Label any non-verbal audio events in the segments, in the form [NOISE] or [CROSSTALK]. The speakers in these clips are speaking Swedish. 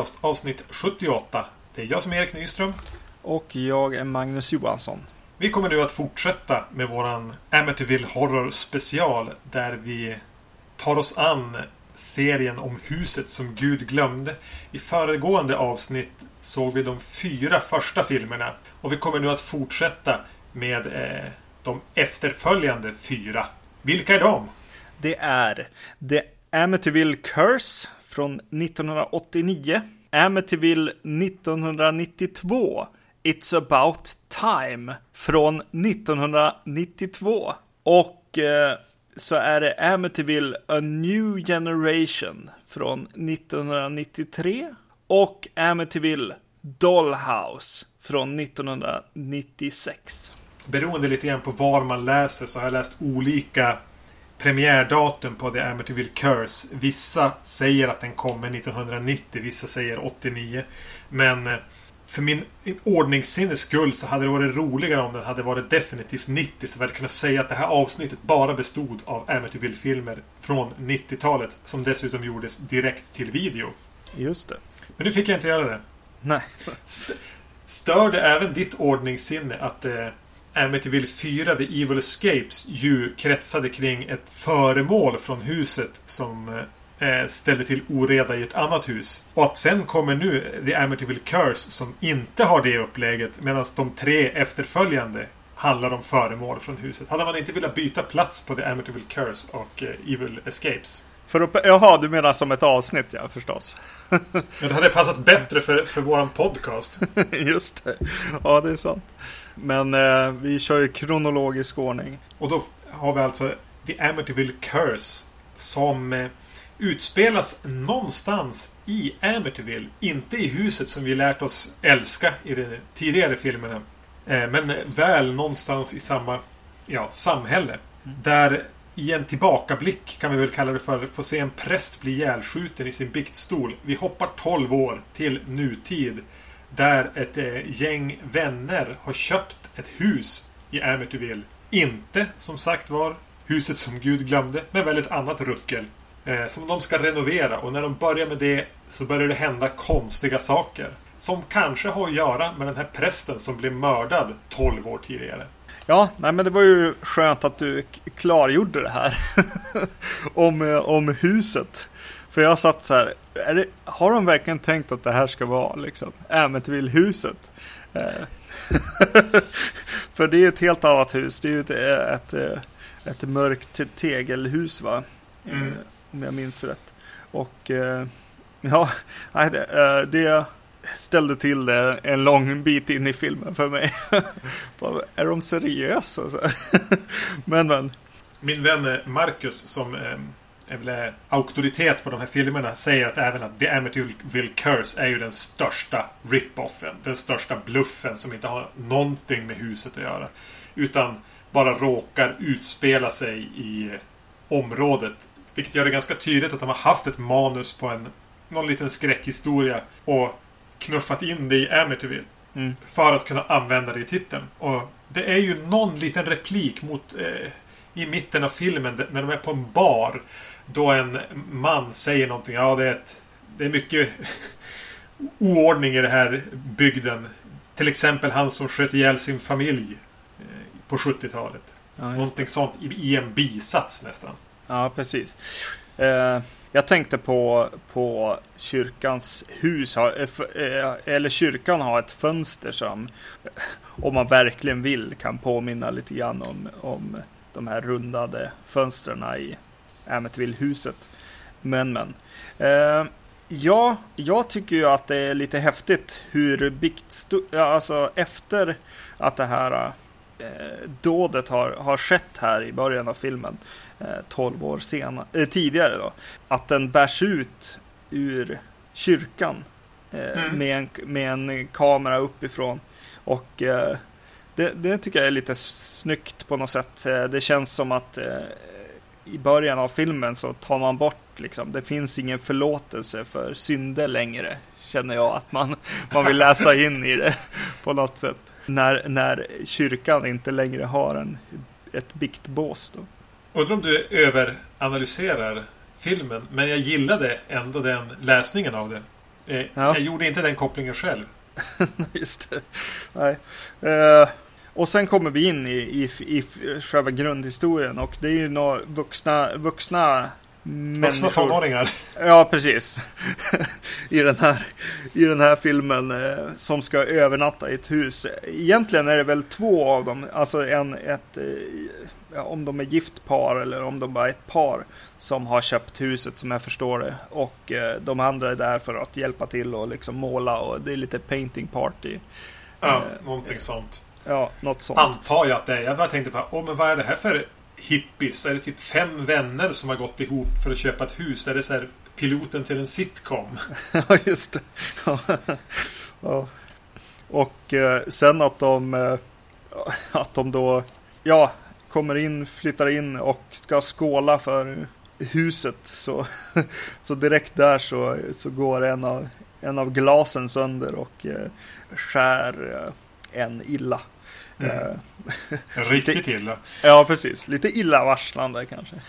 Podcast avsnitt 78. Det är jag som är Erik Nyström. Och jag är Magnus Johansson. Vi kommer nu att fortsätta med våran Amityville Horror special där vi tar oss an serien om huset som Gud glömde. I föregående avsnitt såg vi de fyra första filmerna och vi kommer nu att fortsätta med eh, de efterföljande fyra. Vilka är de? Det är The Amityville Curse från 1989. Amityville 1992. It's about time från 1992. Och eh, så är det Amityville A New Generation från 1993. Och Amityville Dollhouse från 1996. Beroende lite grann på var man läser så har jag läst olika premiärdatum på The Amityville Curse. Vissa säger att den kommer 1990, vissa säger 89. Men eh, för min ordningssinnes skull så hade det varit roligare om den hade varit definitivt 90 så vi hade kunnat säga att det här avsnittet bara bestod av Amityville-filmer från 90-talet som dessutom gjordes direkt till video. Just det. Men nu fick jag inte göra det. Nej. St stör det även ditt ordningssinne att eh, Amityville 4 The Evil Escapes ju kretsade kring ett föremål från huset som eh, ställde till oreda i ett annat hus. Och att sen kommer nu The Amityville Curse som inte har det upplägget medan de tre efterföljande handlar om föremål från huset. Hade man inte velat byta plats på The Amityville Curse och eh, Evil Escapes? För att, jaha, du menar som ett avsnitt ja, förstås. Men det hade passat bättre för, för våran podcast. [LAUGHS] Just det. Ja, det är sant. Men eh, vi kör ju kronologisk ordning. Och då har vi alltså The Amityville Curse som eh, utspelas någonstans i Amityville. Inte i huset som vi lärt oss älska i de tidigare filmerna. Eh, men väl någonstans i samma ja, samhälle. Mm. Där i en tillbakablick kan vi väl kalla det för, får se en präst bli ihjälskjuten i sin biktstol. Vi hoppar 12 år till nutid. Där ett eh, gäng vänner har köpt ett hus i Amityville. Inte, som sagt var, huset som Gud glömde, men väl ett annat ruckel. Eh, som de ska renovera och när de börjar med det så börjar det hända konstiga saker. Som kanske har att göra med den här prästen som blev mördad 12 år tidigare. Ja, nej men det var ju skönt att du klargjorde det här. [LAUGHS] om, eh, om huset. För jag satt så här, det, har de verkligen tänkt att det här ska vara liksom Amityville-huset? Eh, [LAUGHS] för det är ett helt annat hus. Det är ju ett, ett, ett mörkt tegelhus va? Mm. Om jag minns rätt. Och ja, [LAUGHS] det, det ställde till det en lång bit in i filmen för mig. [LAUGHS] är de seriösa? men men. Min vän Marcus som väl auktoritet på de här filmerna säger att även att The Amityville Curse är ju den största rip-offen. Den största bluffen som inte har någonting med huset att göra. Utan bara råkar utspela sig i området. Vilket gör det ganska tydligt att de har haft ett manus på en någon liten skräckhistoria och knuffat in det i Amityville. Mm. För att kunna använda det i titeln. Och det är ju någon liten replik mot eh, i mitten av filmen när de är på en bar. Då en man säger någonting. Ja, det är, ett, det är mycket [LAUGHS] oordning i den här bygden. Till exempel han som sköt ihjäl sin familj eh, på 70-talet. Ja, någonting sånt i, en bisats nästan. Ja, precis. Eh, jag tänkte på, på kyrkans hus, eh, eh, eller kyrkan har ett fönster som, om man verkligen vill, kan påminna lite grann om, om de här rundade fönstren i Amityville-huset. Men, men. Eh, ja, jag tycker ju att det är lite häftigt hur bikt, alltså efter att det här eh, dådet har, har skett här i början av filmen 12 eh, år senare, eh, tidigare då. Att den bärs ut ur kyrkan eh, mm. med, en, med en kamera uppifrån. Och eh, det, det, tycker jag är lite snyggt på något sätt. Eh, det känns som att i början av filmen så tar man bort liksom, det finns ingen förlåtelse för synder längre. Känner jag att man, man vill läsa in i det [LAUGHS] på något sätt. När, när kyrkan inte längre har en, ett biktbås då. Undrar om du överanalyserar filmen. Men jag gillade ändå den läsningen av det. Eh, Ja. Jag gjorde inte den kopplingen själv. [LAUGHS] Just det. Nej. Eh, och sen kommer vi in i, i, i själva grundhistorien och det är ju några vuxna, vuxna Vuxna tonåringar. Ja, precis. [LAUGHS] I den här, i den här filmen eh, som ska övernatta i ett hus. Egentligen är det väl två av dem, alltså en, ett, eh, ja, om de är gift par eller om de bara är ett par som har köpt huset som jag förstår det. Och eh, de andra är där för att hjälpa till och liksom måla och det är lite painting party. Ja, någonting sånt. Ja, något sånt. Antar jag att det är. Jag bara tänkte på, åh men vad är det här för hippies? Är det typ fem vänner som har gått ihop för att köpa ett hus? Är det så här piloten till en sitcom? [LAUGHS] Ja, just det. Ja. ja. Och eh, sen att de, eh, att de då, ja, kommer in, flyttar in och ska skåla för huset. Så, [LAUGHS] så direkt där så, så går en av, en av glasen sönder och eh, skär eh, en illa. Mm. Eh, Riktigt illa. ja, precis. Lite illavarslande kanske. [LAUGHS]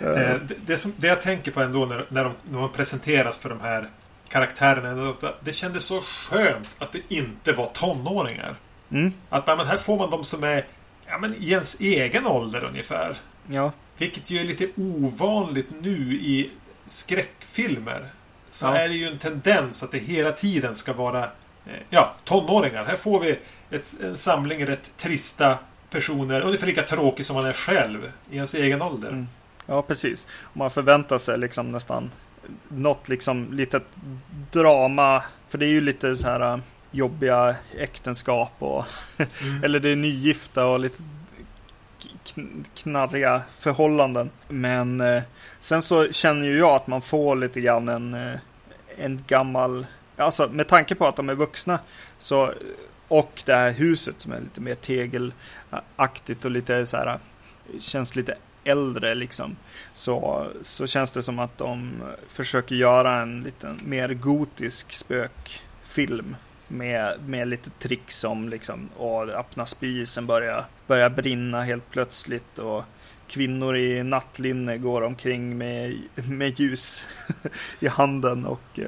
Eh, det, det, som, det jag tänker på ändå när, när, de, när de presenteras för de här karaktärerna. Det kändes så skönt att det inte var tonåringar. Mm, Att men här får man de som är ja, men i ens egen ålder ungefär. ja, Vilket ju är lite ovanligt nu i skräckfilmer. Så Ja. är det ju en tendens att det hela tiden ska vara eh, ja, tonåringar. Här får vi ett, en samling rätt trista personer. Ungefär lika tråkig som man är själv i ens egen ålder. Mm. Ja, precis. Man förväntar sig liksom nästan något liksom litet drama. För det är ju lite så här äh, jobbiga äktenskap och [LAUGHS] Mm. eller det är nygifta och lite kn- knarriga förhållanden. Men eh, sen så känner ju jag att man får lite grann en, eh, en gammal, alltså med tanke på att de är vuxna så och det här huset som är lite mer tegelaktigt och lite så här känns lite äldre liksom. Så, så känns det som att de försöker göra en liten mer gotisk spökfilm. Med, med lite tricks som liksom, och öppna spisen börjar, börjar brinna helt plötsligt och kvinnor i nattlinne går omkring med, med ljus [LAUGHS] i handen och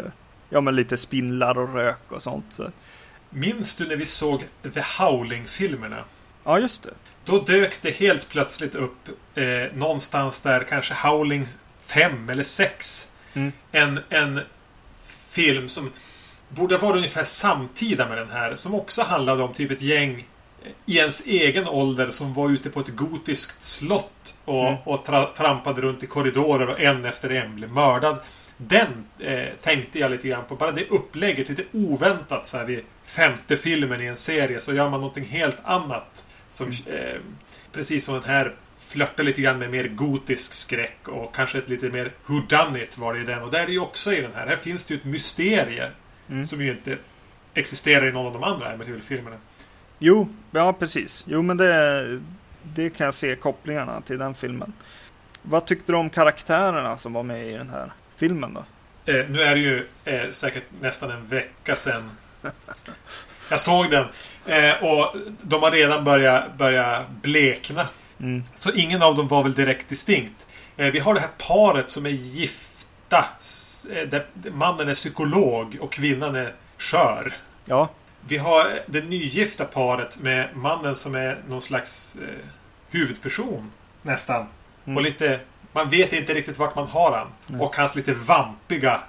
ja men lite spindlar och rök och sånt. Så. Minns du när vi såg The Howling-filmerna? Ja just det. Då dök det helt plötsligt upp eh, någonstans där kanske Howling 5 eller 6. Mm. En, en film som borde vara ungefär samtida med den här. Som också handlade om typ ett gäng eh, i ens egen ålder som var ute på ett gotiskt slott och, Mm. och tra trampade runt i korridorer och en efter en blev mördad. Den eh, tänkte jag lite grann på. Bara det upplägget, lite oväntat så här vid femte filmen i en serie så gör man någonting helt annat. Som, eh, precis som den här flörtar lite grann med mer gotisk skräck och kanske ett lite mer whodunit var det i den. Och där är det ju också i den här. Här finns det ju ett mysterie Mm. som ju inte existerar i någon av de andra Amityville-filmerna. Jo, ja precis. Jo men det, det kan jag se kopplingarna till den filmen. Vad tyckte du om karaktärerna som var med i den här filmen då? Eh, nu är det ju eh, säkert nästan en vecka sedan jag såg den. Eh, och de har redan börjat, börjat blekna. Mm. Så ingen av dem var väl direkt distinkt. Eh, vi har det här paret som är gifta. eh, Där mannen är psykolog och kvinnan är skör. Ja, Vi har det nygifta paret med mannen som är någon slags eh, huvudperson. Nästan. Mm. Och lite... Man vet inte riktigt vart man har han. Nej. Och hans lite vampiga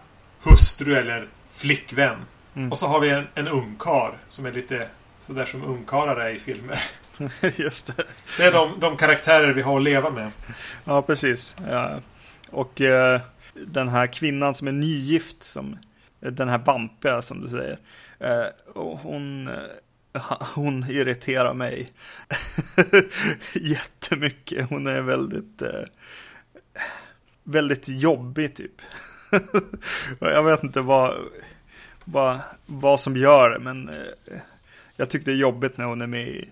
hustru eller flickvän. Mm. Och så har vi en, en ungkar som är lite sådär som ungkarlar är i filmer. [LAUGHS] just det. Det är de, de karaktärer vi har att leva med. Ja, precis. Ja. Och eh, den här kvinnan som är nygift, som, den här vampiga som du säger. Eh, och hon, eh, hon irriterar mig [LAUGHS] jättemycket. Hon är väldigt, eh, väldigt jobbig typ. [LAUGHS] Jag vet inte vad, vad, vad som gör det, men eh, jag tycker det är jobbigt när hon är med i,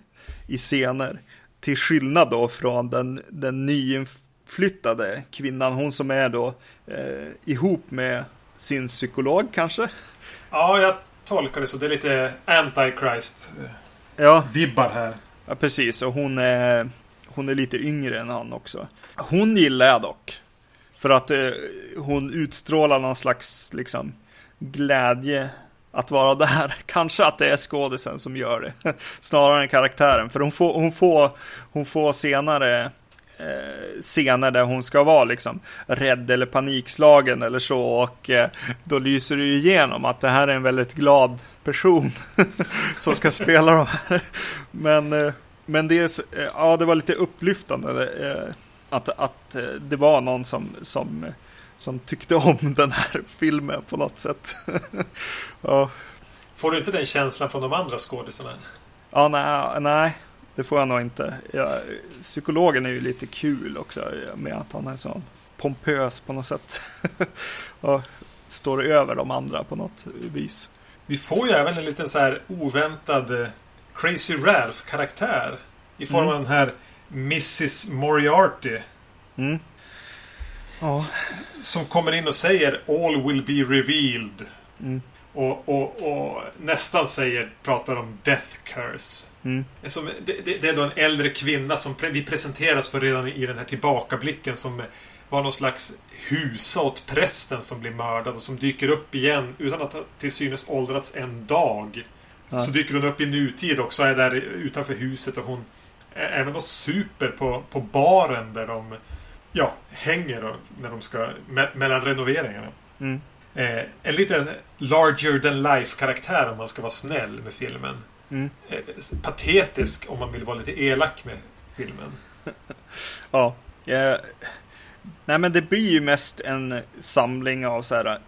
i scener. Till skillnad då från den, den nyinflyttade kvinnan, hon som är då eh, ihop med sin psykolog kanske. Ja, jag tolkar det så. Det är lite Antichrist-vibbar Ja, här. ja precis. Och hon är, hon är lite yngre än han också. Hon gillar jag dock. För att eh, hon utstrålar någon slags liksom, glädje att vara [LAUGHS] där. Kanske att det är skådisen som gör det. [LAUGHS] Snarare än karaktären. För hon får, hon får, hon får senare eh, scener där hon ska vara liksom rädd eller panikslagen eller så. Och eh, då lyser det ju igenom att det här är en väldigt glad person [LAUGHS] som ska spela de här. Men, eh, men det, är, eh, ja, det var lite upplyftande eh, att, att eh, det var någon som, som som tyckte om [LAUGHS] den här filmen på något sätt. [LAUGHS] ja. Får du inte den känslan från de andra skådisarna? Ja, nej, nej, det får jag nog inte. Ja, psykologen är ju lite kul också med att han är så pompös på något sätt. [LAUGHS] och står över de andra på något vis. Vi får ju även en liten så här oväntad eh, Crazy Ralph-karaktär. I form mm. av den här Mrs Moriarty. Mm. Ja. Som kommer in och säger All will be revealed. Mm. Och, och, och, nästan säger, pratar om Death Curse. Mm. Som, det, det, är då en äldre kvinna som vi presenteras för redan i den här tillbakablicken som var någon slags husa åt prästen som blir mördad och som dyker upp igen utan att ha till synes åldrats en dag. Ja. Så dyker hon upp i nutid också, är där utanför huset och hon även och super på, på baren där de ja, hänger då, när de ska me mellan renoveringarna. Mm. Eh, en lite larger than life karaktär om man ska vara snäll med filmen. Mm. Eh, patetisk om man vill vara lite elak med filmen. [LAUGHS] ja. Eh, nej men det blir ju mest en samling av så här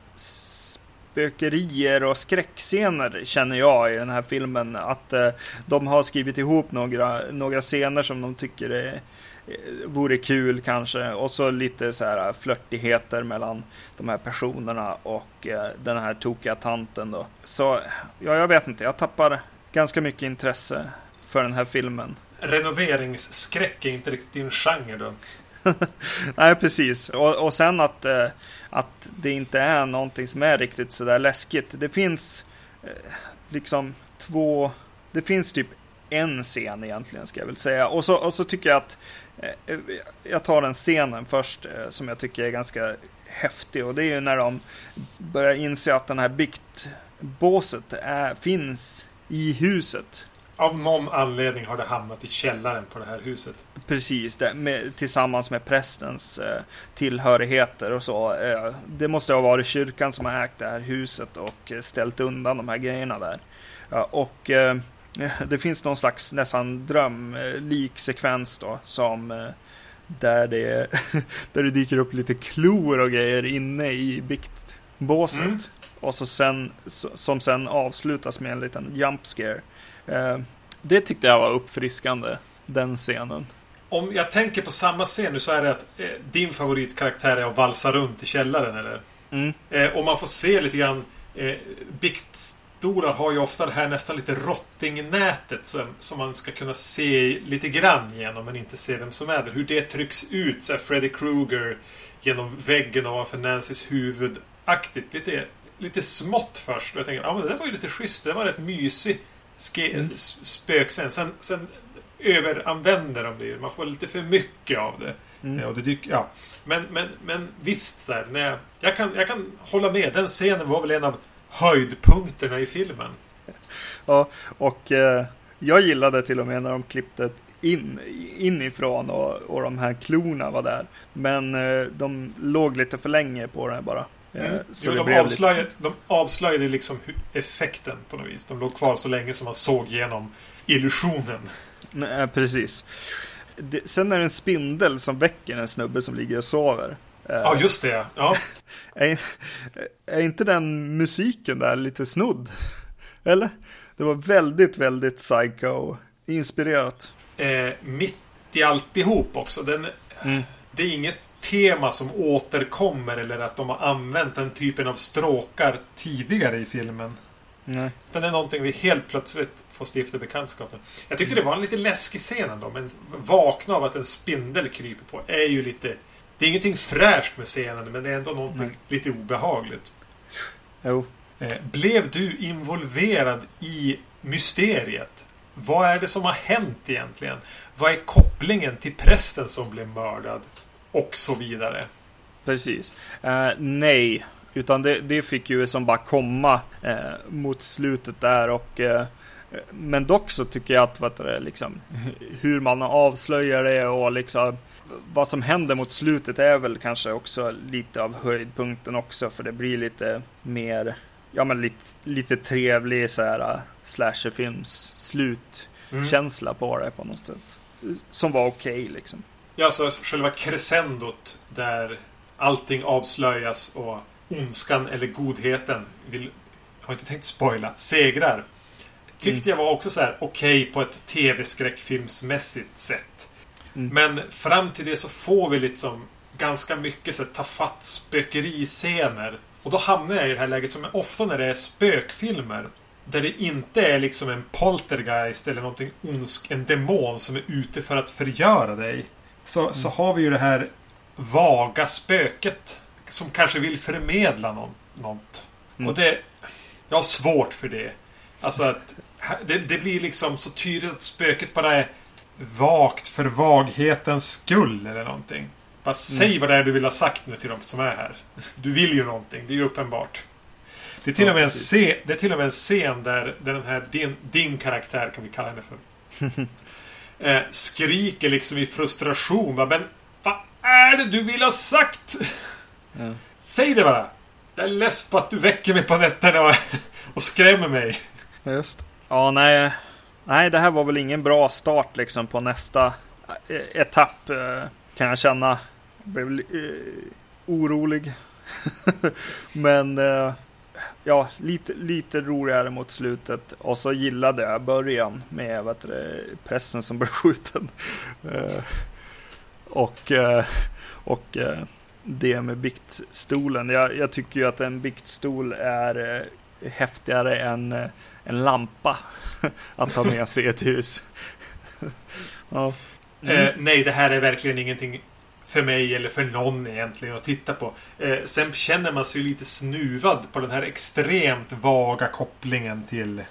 spökerier och skräckscener känner jag i den här filmen. Att eh, de har skrivit ihop några, några scener som de tycker är Eh, vore kul kanske. Och så lite så här flörtigheter mellan de här personerna och eh, den här tokiga tanten då. Så ja, jag vet inte. Jag tappar ganska mycket intresse för den här filmen. Renoveringsskräck är inte riktigt din genre då? [LAUGHS] Nej, precis. Och, och sen att, eh, att det inte är någonting som är riktigt sådär läskigt. Det finns eh, liksom två... Det finns typ en scen egentligen, ska jag väl säga. Och så, och så tycker jag att Eh, jag tar den scenen först eh, som jag tycker är ganska häftig och det är ju när de börjar inse att den här biktbåset är, finns i huset. Av någon anledning har det hamnat i källaren på det här huset. Precis, det, med, tillsammans med prästens eh, tillhörigheter och så. Eh, det måste ha varit kyrkan som har ägt det här huset och ställt undan de här grejerna där. Ja, och eh, det finns någon slags nästan drömlik sekvens då som eh, där det, [LAUGHS] där det dyker upp lite klor och grejer inne i biktbåset. Mm. Och så sen, som sen avslutas med en liten jump scare. Eh, det tyckte jag var uppfriskande, den scenen. Om jag tänker på samma scen nu så är det att eh, din favoritkaraktär är att valsa runt i källaren eller? Mm. Eh, och man får se lite grann eh, bikt Storar har ju ofta det här nästan lite rottingnätet som, som man ska kunna se lite grann genom men inte se vem som är där. Hur det trycks ut, så här Freddy Krueger genom väggen ovanför Nancys huvud. Aktigt. Lite, lite smått först. Och jag tänker, ja men det där var ju lite schysst. Det var rätt mysig mm. spökscen. Sen, sen överanvänder de det ju. Man får lite för mycket av det. Mm. Ja, och det dyker, ja. Men, men, men visst, så här, när jag, jag, kan, jag kan hålla med. Den scenen var väl en av höjdpunkterna i filmen. Ja, och eh, jag gillade till och med när de klippte in, inifrån och, och de här klorna var där. Men eh, de låg lite för länge på det bara. Eh, mm. Så jo, de, avslöjade, lite... de avslöjade liksom effekten på något vis. De låg kvar så länge som man såg genom illusionen. Nej, precis. Det, sen är det en spindel som väcker en snubbe som ligger och sover. Ja, just det. Ja. [LAUGHS] är, är inte den musiken där lite snudd? Eller? Det var väldigt, väldigt psycho-inspirerat. Eh, mitt i alltihop också. Den, mm. Det är inget tema som återkommer eller att de har använt den typen av stråkar tidigare i filmen. Nej. Utan det är någonting vi helt plötsligt får stifta bekantskap med. Jag tyckte det var en lite läskig scen ändå. Men vakna av att en spindel kryper på är ju lite det är ingenting fräscht med scenen, men det är ändå någonting Nej. lite obehagligt. Jo. Eh, blev du involverad i mysteriet? Vad är det som har hänt egentligen? Vad är kopplingen till prästen som blev mördad? Och så vidare. precis. Uh, nej, utan det, det, fick ju som bara komma uh, mot slutet där och uh, men dock så tycker jag att vad det, liksom, [LAUGHS] hur man avslöjar det och liksom vad som händer mot slutet är väl kanske också lite av höjdpunkten också för det blir lite mer ja men lite, lite trevlig så här slasherfilms slutkänsla mm. på det på något sätt. Som var okej okay, liksom. Ja, så själva crescendot där allting avslöjas och ondskan eller godheten vill, har inte tänkt spoila, segrar. Tyckte mm. jag var också så här okej okay på ett tv-skräckfilmsmässigt sätt. Mm. Men fram till det så får vi liksom ganska mycket så här, spökeriscener. Och då hamnar jag i det här läget som ofta när det är spökfilmer. Där det inte är liksom en poltergeist eller någonting ondsk, en demon som är ute för att förgöra dig. Så, mm. så har vi ju det här vaga spöket. Som kanske vill förmedla något. något. Mm. Och det... Jag har svårt för det. Alltså att... Det, det, blir liksom så tydligt att spöket bara är vagt för vaghetens skull eller någonting. Bara mm. säg vad det är du vill ha sagt nu till de som är här. Du vill ju någonting. Det är ju uppenbart. Det är till, och, med en scen, det är till och med en scen där, där den här din, din karaktär, kan vi kalla henne för. [LAUGHS] eh, skriker liksom i frustration. Men vad är det du vill ha sagt? Ja. Säg det bara! Jag är less på att du väcker mig på nätterna och, [LAUGHS] och skrämmer mig. Just. Ja, nej. Nej, det här var väl ingen bra start liksom på nästa eh, etapp. Eh, kan jag känna. Jag blev eh, orolig. [LAUGHS] Men eh, ja, lite, lite roligare mot slutet. Och så gillade jag början med vet du, pressen som blev skjuten. Eh, och eh, och eh, det med biktstolen. Jag, jag, tycker ju att en biktstol är eh, häftigare än eh, en lampa [LAUGHS] att ta med sig i ett hus. [LAUGHS] ja. Mm. Nej, det här är verkligen ingenting för mig eller för någon egentligen att titta på. Eh, sen känner man sig lite snuvad på den här extremt vaga kopplingen till,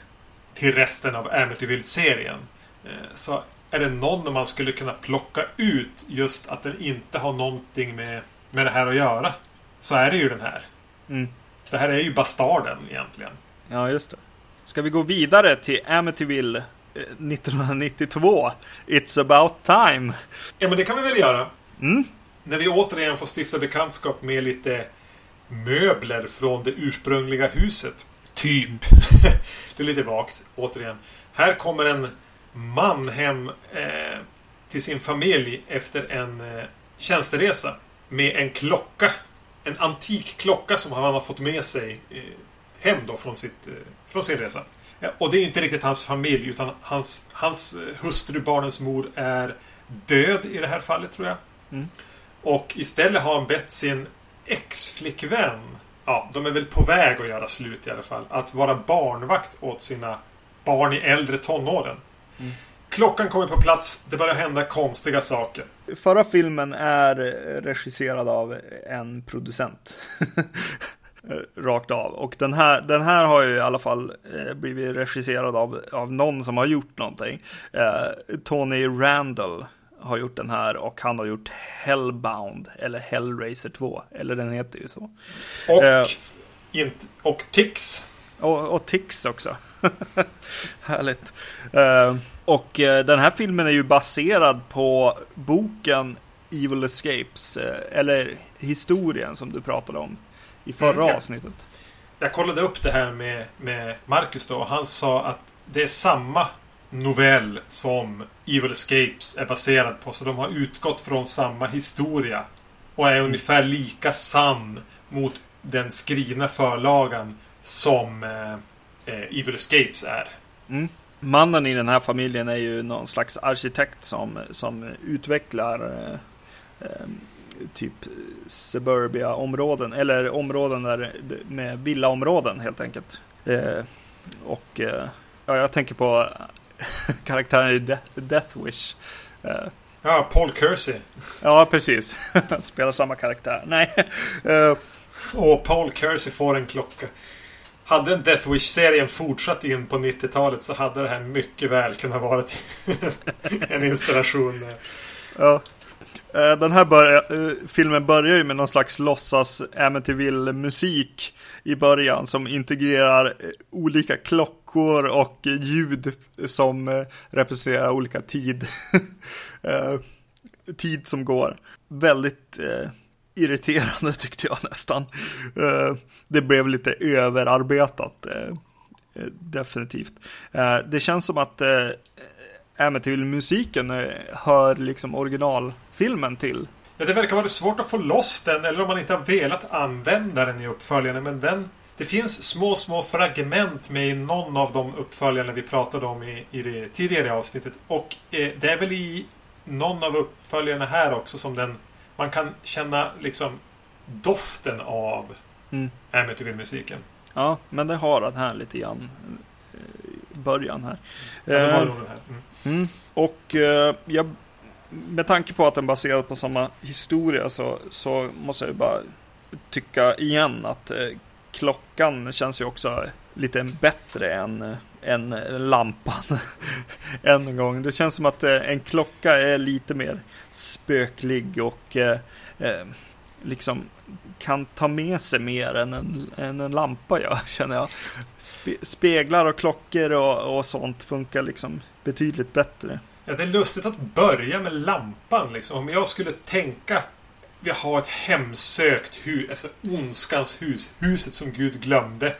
till resten av Amityville-serien. Eh, så är det någon man skulle kunna plocka ut just att den inte har någonting med, med det här att göra. Så är det ju den här. Mm. Det här är ju bastarden egentligen. Ja, just det. Ska vi gå vidare till Amityville 1992? Eh, It's about time. Ja, men det kan vi väl göra. Mm. När vi återigen får stifta bekantskap med lite möbler från det ursprungliga huset. Typ. [LAUGHS] det är lite vagt, återigen. Här kommer en man hem eh, till sin familj efter en eh, tjänsteresa. Med en klocka. En antik klocka som han har fått med sig eh, hem då från, sitt, eh, från sin resa. Och det är inte riktigt hans familj utan hans, hans eh, hustru, barnens mor, är död i det här fallet tror jag. Mm. Och istället har han bett sin ex-flickvän, ja, de är väl på väg att göra slut i alla fall, att vara barnvakt åt sina barn i äldre tonåren. Mm. Klockan kommer på plats, det börjar hända konstiga saker. Förra filmen är regisserad av en producent. [LAUGHS] Rakt av. Och den här, den här har ju i alla fall eh, blivit regisserad av, av någon som har gjort någonting. Eh, Tony Randall har gjort den här och han har gjort Hellbound eller Hellraiser 2. Eller den heter ju så. Och, eh, inte, och Tix. Och, och Tix också. [LAUGHS] Härligt. Eh, och eh, den här filmen är ju baserad på boken Evil Escapes. Eh, eller historien som du pratade om i förra mm, avsnittet. Jag kollade upp det här med, med Marcus då och han sa att det är samma novell som Evil Escapes är baserad på. Så de har utgått från samma historia. Och är ungefär lika sann mot den skrivna förlagan som eh, eh, Evil Escapes är. Mm. Mannen i den här familjen är ju någon slags arkitekt som, som utvecklar eh, eh typ suburbia-områden eller områden där, med villaområden helt enkelt. Eh, och eh, ja, jag tänker på [LAUGHS] karaktären i Death, Death Wish. Uh, ja, Paul Kersey. Ja, precis. Han [LAUGHS] spelar samma karaktär. Nej. [LAUGHS] Och Paul Kersey får en klocka. Hade en Death Wish-serien fortsatt in på 90-talet så hade det här mycket väl kunnat vara en installation. Ja. Eh, den här börja, eh, filmen börjar ju med någon slags låtsas Amityville-musik i början som integrerar eh, olika klockor och ljud som eh, representerar olika tid. [LAUGHS] Eh, tid som går. Väldigt eh, irriterande [LAUGHS] tyckte jag nästan. det blev lite överarbetat. definitivt. det känns som att Amityville-musiken hör liksom originalfilmen till. Ja, det verkar vara svårt att få loss den eller om man inte har velat använda den i uppföljaren. Men den, det finns små, små fragment med i någon av de uppföljarna vi pratade om i, i det tidigare avsnittet. Och eh, det är väl i någon av uppföljarna här också som den man kan känna liksom doften av mm. Amityville-musiken. Ja, men det har den här lite grann i början här. Ja, det var eh, här. Mm. Mm. Och eh, jag, med tanke på att den baseras på samma historia så, så måste jag bara tycka igen att eh, klockan känns ju också lite bättre än, än lampan. [LAUGHS] Än en gång. Det känns som att eh, en klocka är lite mer spöklig och eh, eh, liksom kan ta med sig mer än en, än en lampa gör, [LAUGHS] känner jag. Spe, speglar och klockor och, och sånt funkar liksom betydligt bättre. Ja, det är lustigt att börja med lampan liksom. Om jag skulle tänka vi har ett hemsökt hus, alltså ondskans hus, huset som Gud glömde.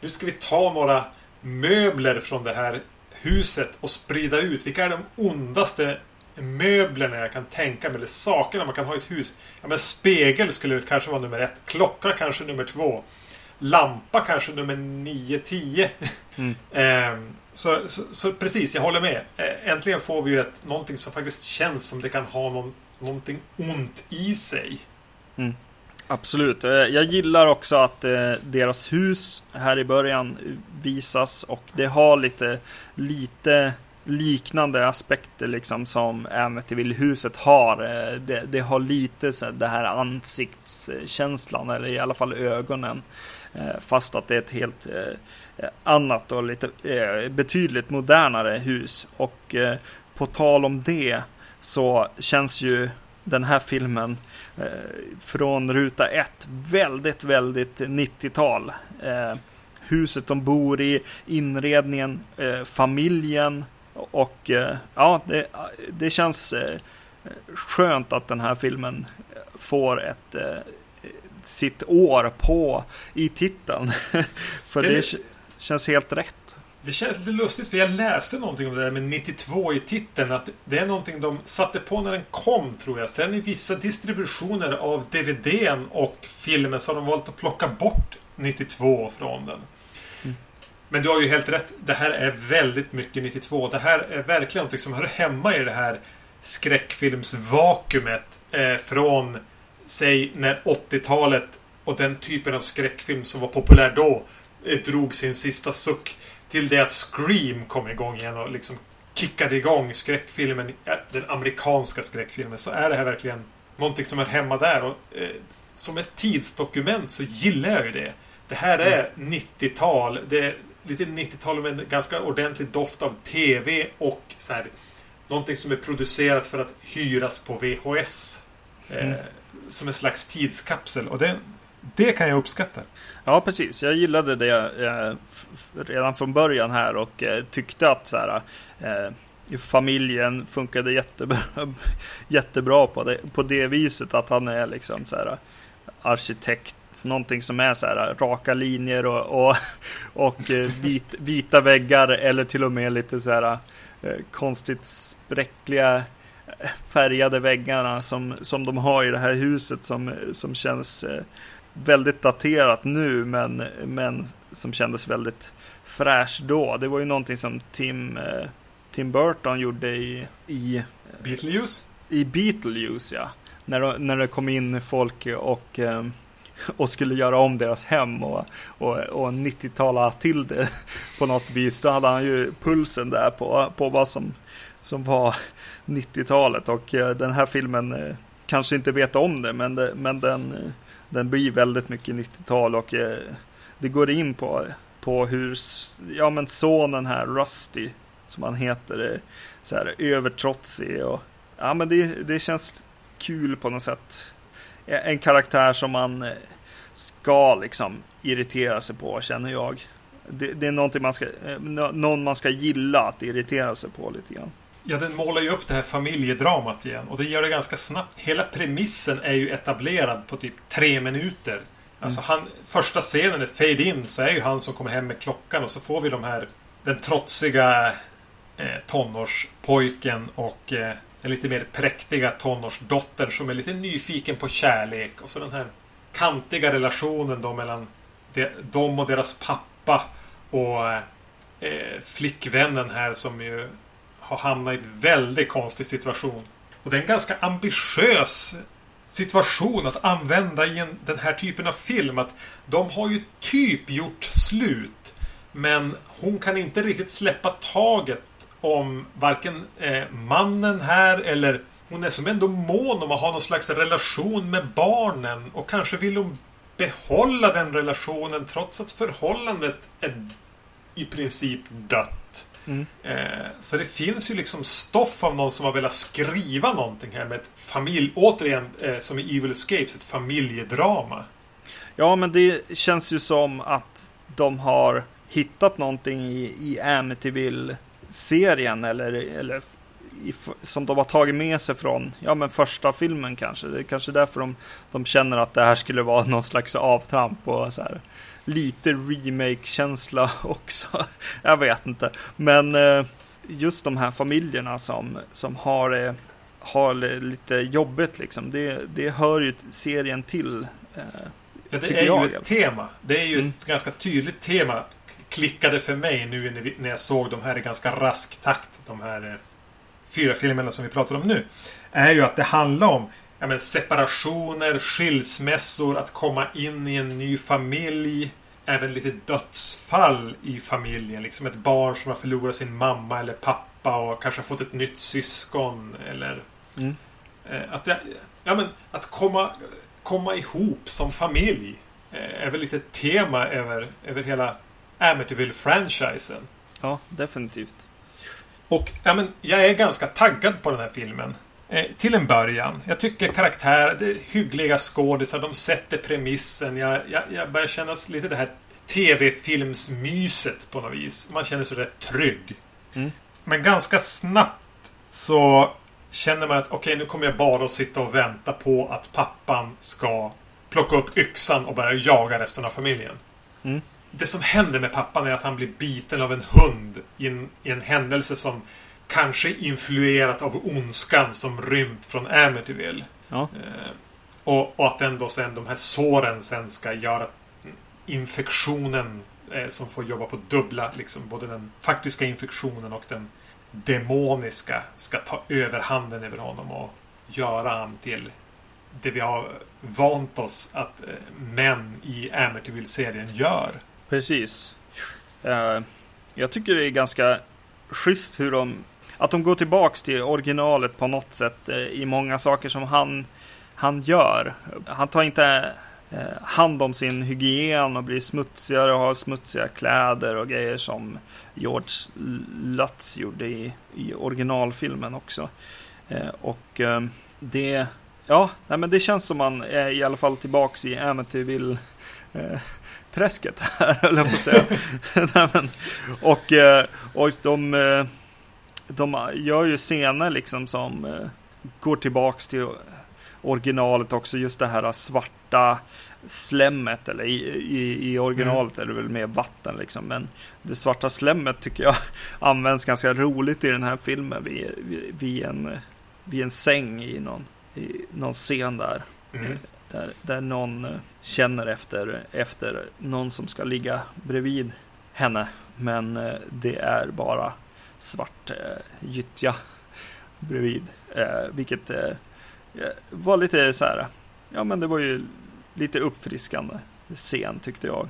Nu ska vi ta några möbler från det här huset och sprida ut. Vilka är de ondaste möblerna jag kan tänka mig, eller sakerna man kan ha i ett hus. Ja, men spegel skulle kanske vara nummer ett. Klocka kanske nummer två. Lampa kanske nummer nio, tio. Mm. [LAUGHS] ehm, så, så, så, precis, jag håller med. Äntligen får vi ju ett, någonting som faktiskt känns som det kan ha någon, någonting ont i sig. Mm. Absolut. Eh, jag gillar också att eh, deras hus här i början visas och det har lite, lite liknande aspekter liksom som Amityville-huset har. Det, det, har lite så det här ansiktskänslan eller i alla fall ögonen. Fast att det är ett helt Eh, annat och lite eh, betydligt modernare hus. Och eh, på tal om det så känns ju den här filmen från ruta ett väldigt, väldigt 90-tal. huset de bor i, inredningen, familjen och ja, det, det känns skönt att den här filmen får ett sitt år på i titeln. [LAUGHS] För det, det Känns helt rätt. Det känns lite lustigt för jag läste någonting om det där med 92 i titeln. Att det är någonting de satte på när den kom tror jag. Sen i vissa distributioner av DVDn och filmen så har de valt att plocka bort 92 från den. Mm. Men du har ju helt rätt. Det här är väldigt mycket 92. Det här är verkligen någonting som hör hemma i det här skräckfilmsvakuumet. Eh, från, säg, när 80-talet och den typen av skräckfilm som var populär då Eh, drog sin sista suck till det att Scream kom igång igen och liksom kickade igång skräckfilmen, den amerikanska skräckfilmen, så är det här verkligen någonting som är hemma där. Och, eh, som ett tidsdokument så gillar jag ju det. Det här är 90-tal. Det är lite 90-tal med en ganska ordentlig doft av TV och så här, någonting som är producerat för att hyras på VHS. Eh, mm. Som en slags tidskapsel. Och det, det kan jag uppskatta. Ja, precis. Jag gillade det eh, redan från början här och eh, tyckte att så här, eh, familjen funkade jättebra, [LAUGHS] jättebra på, det, på det viset att han är liksom så här, arkitekt någonting som är så här raka linjer och, och, [LAUGHS] och eh, vit, vita väggar eller till och med lite så här eh, konstigt spräckliga eh, färgade väggarna som, som de har i det här huset som, som känns eh, väldigt daterat nu men, men som kändes väldigt fräsch då. Det var ju någonting som Tim, eh, Tim Burton gjorde i, i Beetlejuice? I Beetlejuice ja. När, de, när det kom in folk och, eh, och skulle göra om deras hem och, och, och 90-tala till det på något vis. Då hade han ju pulsen där på, på vad som, som var 90-talet och eh, den här filmen kanske inte vet om det men, men den den blir väldigt mycket 90-tal och eh, det går in på, på hur, ja men sonen här, Rusty, som han heter, är så här övertrotsig och ja men det, det känns kul på något sätt. E, en karaktär som man eh, ska liksom irritera sig på, känner jag. Det, det är man ska, eh, någon man ska gilla att irritera sig på lite grann. Ja, den målar ju upp det här familjedramat igen. Och det gör det ganska snabbt. Hela premissen är ju etablerad på typ tre minuter. Alltså han, första scenen är fade in så är ju han som kommer hem med klockan och så får vi de här den trotsiga eh, tonårspojken och eh, den lite mer präktiga tonårsdottern som är lite nyfiken på kärlek. Och så den här kantiga relationen då mellan de, dem och deras pappa och eh, flickvännen här som ju har hamnat i en väldigt konstig situation. Och det är en ganska ambitiös situation att använda i en, den här typen av film. Att de har ju typ gjort slut. Men hon kan inte riktigt släppa taget om varken eh, mannen här eller hon är som ändå mån om att ha någon slags relation med barnen. Och kanske vill hon behålla den relationen trots att förhållandet är i princip dött. Mm. Eh, så det finns ju liksom stoff av någon som har velat skriva någonting här med ett familj... Återigen, eh, som i Evil Escapes, ett familjedrama. Ja, men det känns ju som att de har hittat någonting i, i Amityville-serien eller, eller i, som de har tagit med sig från ja, men första filmen kanske. Det är kanske därför de, de känner att det här skulle vara [LAUGHS] någon slags avtramp och så här lite remake-känsla [LAUGHS] också. Jag vet inte. Men eh, just de här familjerna som, som har, eh, har lite jobbigt liksom. Det, det hör ju serien till. Eh, ja, det är jag. ju ett tema. Det är ju mm. ett ganska tydligt tema. Klickade för mig nu när jag såg de här i ganska rask takt. De här fyra filmerna som vi pratar om nu. Är ju att det handlar om ja, men separationer, skilsmässor, att komma in i en ny familj. Även lite dödsfall i familjen. Liksom ett barn som har förlorat sin mamma eller pappa och kanske har fått ett nytt syskon. Eller mm. eh, att, det, ja, men, att komma, komma ihop som familj. Eh, är väl lite ett tema över, över hela Amityville-franchisen. Ja, definitivt. Och ja, men, jag är ganska taggad på den här filmen. Eh, till en början. Jag tycker karaktär, det är hyggliga skådisar, de sätter premissen. Jag, jag, jag börjar känna lite det här tv-filmsmyset på något vis. Man känner sig rätt trygg. Mm. Men ganska snabbt så känner man att okej, okay, nu kommer jag bara att sitta och vänta på att pappan ska plocka upp yxan och börja jaga resten av familjen. Mm. Det som händer med pappan är att han blir biten av en hund i en, i en händelse som Kanske influerat av ondskan som rymt från Amityville. Ja. Eh, och, och, att ändå sen de här såren sen ska göra infektionen eh, som får jobba på dubbla, liksom både den faktiska infektionen och den demoniska ska ta överhanden över honom och göra han till det vi har vant oss att eh, män i Amityville-serien gör. Precis. Uh, jag tycker det är ganska schysst hur de att de går tillbaks till originalet på något sätt eh, i många saker som han, han gör. Han tar inte eh, hand om sin hygien och blir smutsigare och har smutsiga kläder och grejer som George Lutz gjorde i, i originalfilmen också. Eh, och det, ja, nej men det känns som man är i alla fall tillbaks i Amityville träsket här, [LAUGHS] höll jag på att säga. [LAUGHS] och, och de de gör ju scener liksom som eh, går tillbaks till originalet också. Just det här svarta slemmet, eller i, i, i originalet mm. är det väl mer vatten liksom. Men det svarta slemmet tycker jag [LAUGHS] används ganska roligt i den här filmen vid, vid, vid en, vid en säng i någon, i någon scen där. Mm. Där, där någon eh, känner efter, efter någon som ska ligga bredvid henne. Men eh, det är bara svart eh, gyttja bredvid. Eh, vilket eh, var lite så här, ja men det var ju lite uppfriskande scen tyckte jag.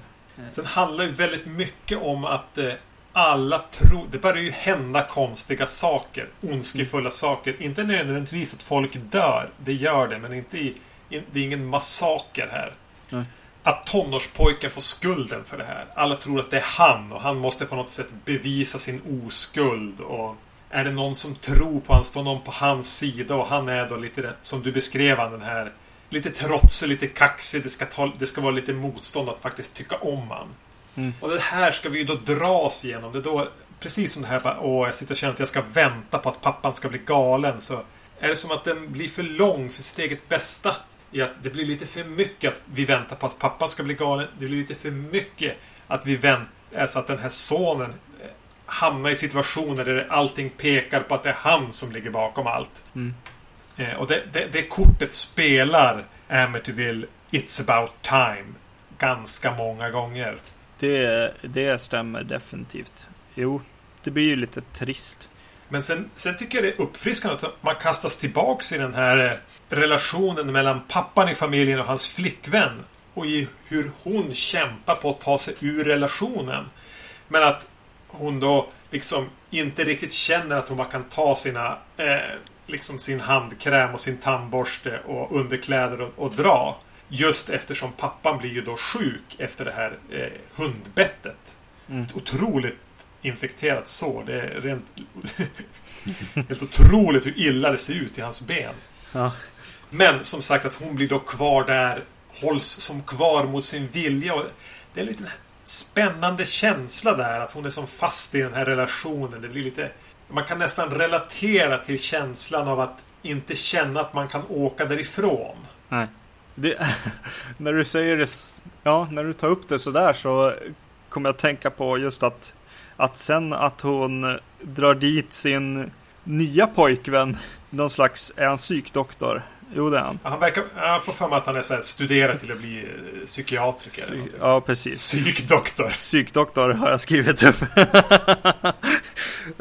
Sen handlar ju väldigt mycket om att eh, alla tror... Det börjar ju hända konstiga saker. Ondskefulla mm. saker. Inte nödvändigtvis att folk dör. Det gör det, men inte i, det är ingen massaker här. Mm att tonårspojken får skulden för det här. Alla tror att det är han och han måste på något sätt bevisa sin oskuld. Och är det någon som tror på honom, står någon på hans sida och han är då lite som du beskrev han den här lite trotsig, lite kaxig. Det ska, ta, det ska vara lite motstånd att faktiskt tycka om han. Mm. Och det här ska vi ju då dras igenom. Det är då, precis som det här bara, åh, jag sitter och känner att jag ska vänta på att pappan ska bli galen. Så är det som att den blir för lång för sitt eget bästa. I att det blir lite för mycket att vi väntar på att pappan ska bli galen. Det blir lite för mycket att vi väntar, alltså att den här sonen eh, hamnar i situationer där allting pekar på att det är han som ligger bakom allt. Mm. Eh, och det, det, det kortet spelar Amityville It's about time ganska många gånger. Det, det stämmer definitivt. Jo, det blir ju lite trist. Men sen, sen tycker jag det är uppfriskande att man kastas tillbaks i den här eh, relationen mellan pappan i familjen och hans flickvän. Och i hur hon kämpar på att ta sig ur relationen. Men att hon då liksom inte riktigt känner att hon bara kan ta sina eh, liksom sin handkräm och sin tandborste och underkläder och, och dra. Just eftersom pappan blir ju då sjuk efter det här eh, hundbettet. Mm. Ett otroligt infekterat sår. Det är rent... [LAUGHS] helt otroligt hur illa det ser ut i hans ben. Ja. Men som sagt att hon blir då kvar där. Hålls som kvar mot sin vilja. Och det är en liten spännande känsla där. Att hon är som fast i den här relationen. Det blir lite man kan nästan relatera till känslan av att inte känna att man kan åka därifrån. Nej. Det, [LAUGHS] när du säger det, ja, när du tar upp det sådär så kommer jag att tänka på just att, att sen att hon drar dit sin nya pojkvän, någon slags, är han psykdoktor? Jo, det är han. Han verkar, jag får för mig att han är så här, studerar till att bli eh, psykiatriker. Psy ja, precis. Psykdoktor. Psykdoktor har jag skrivit upp.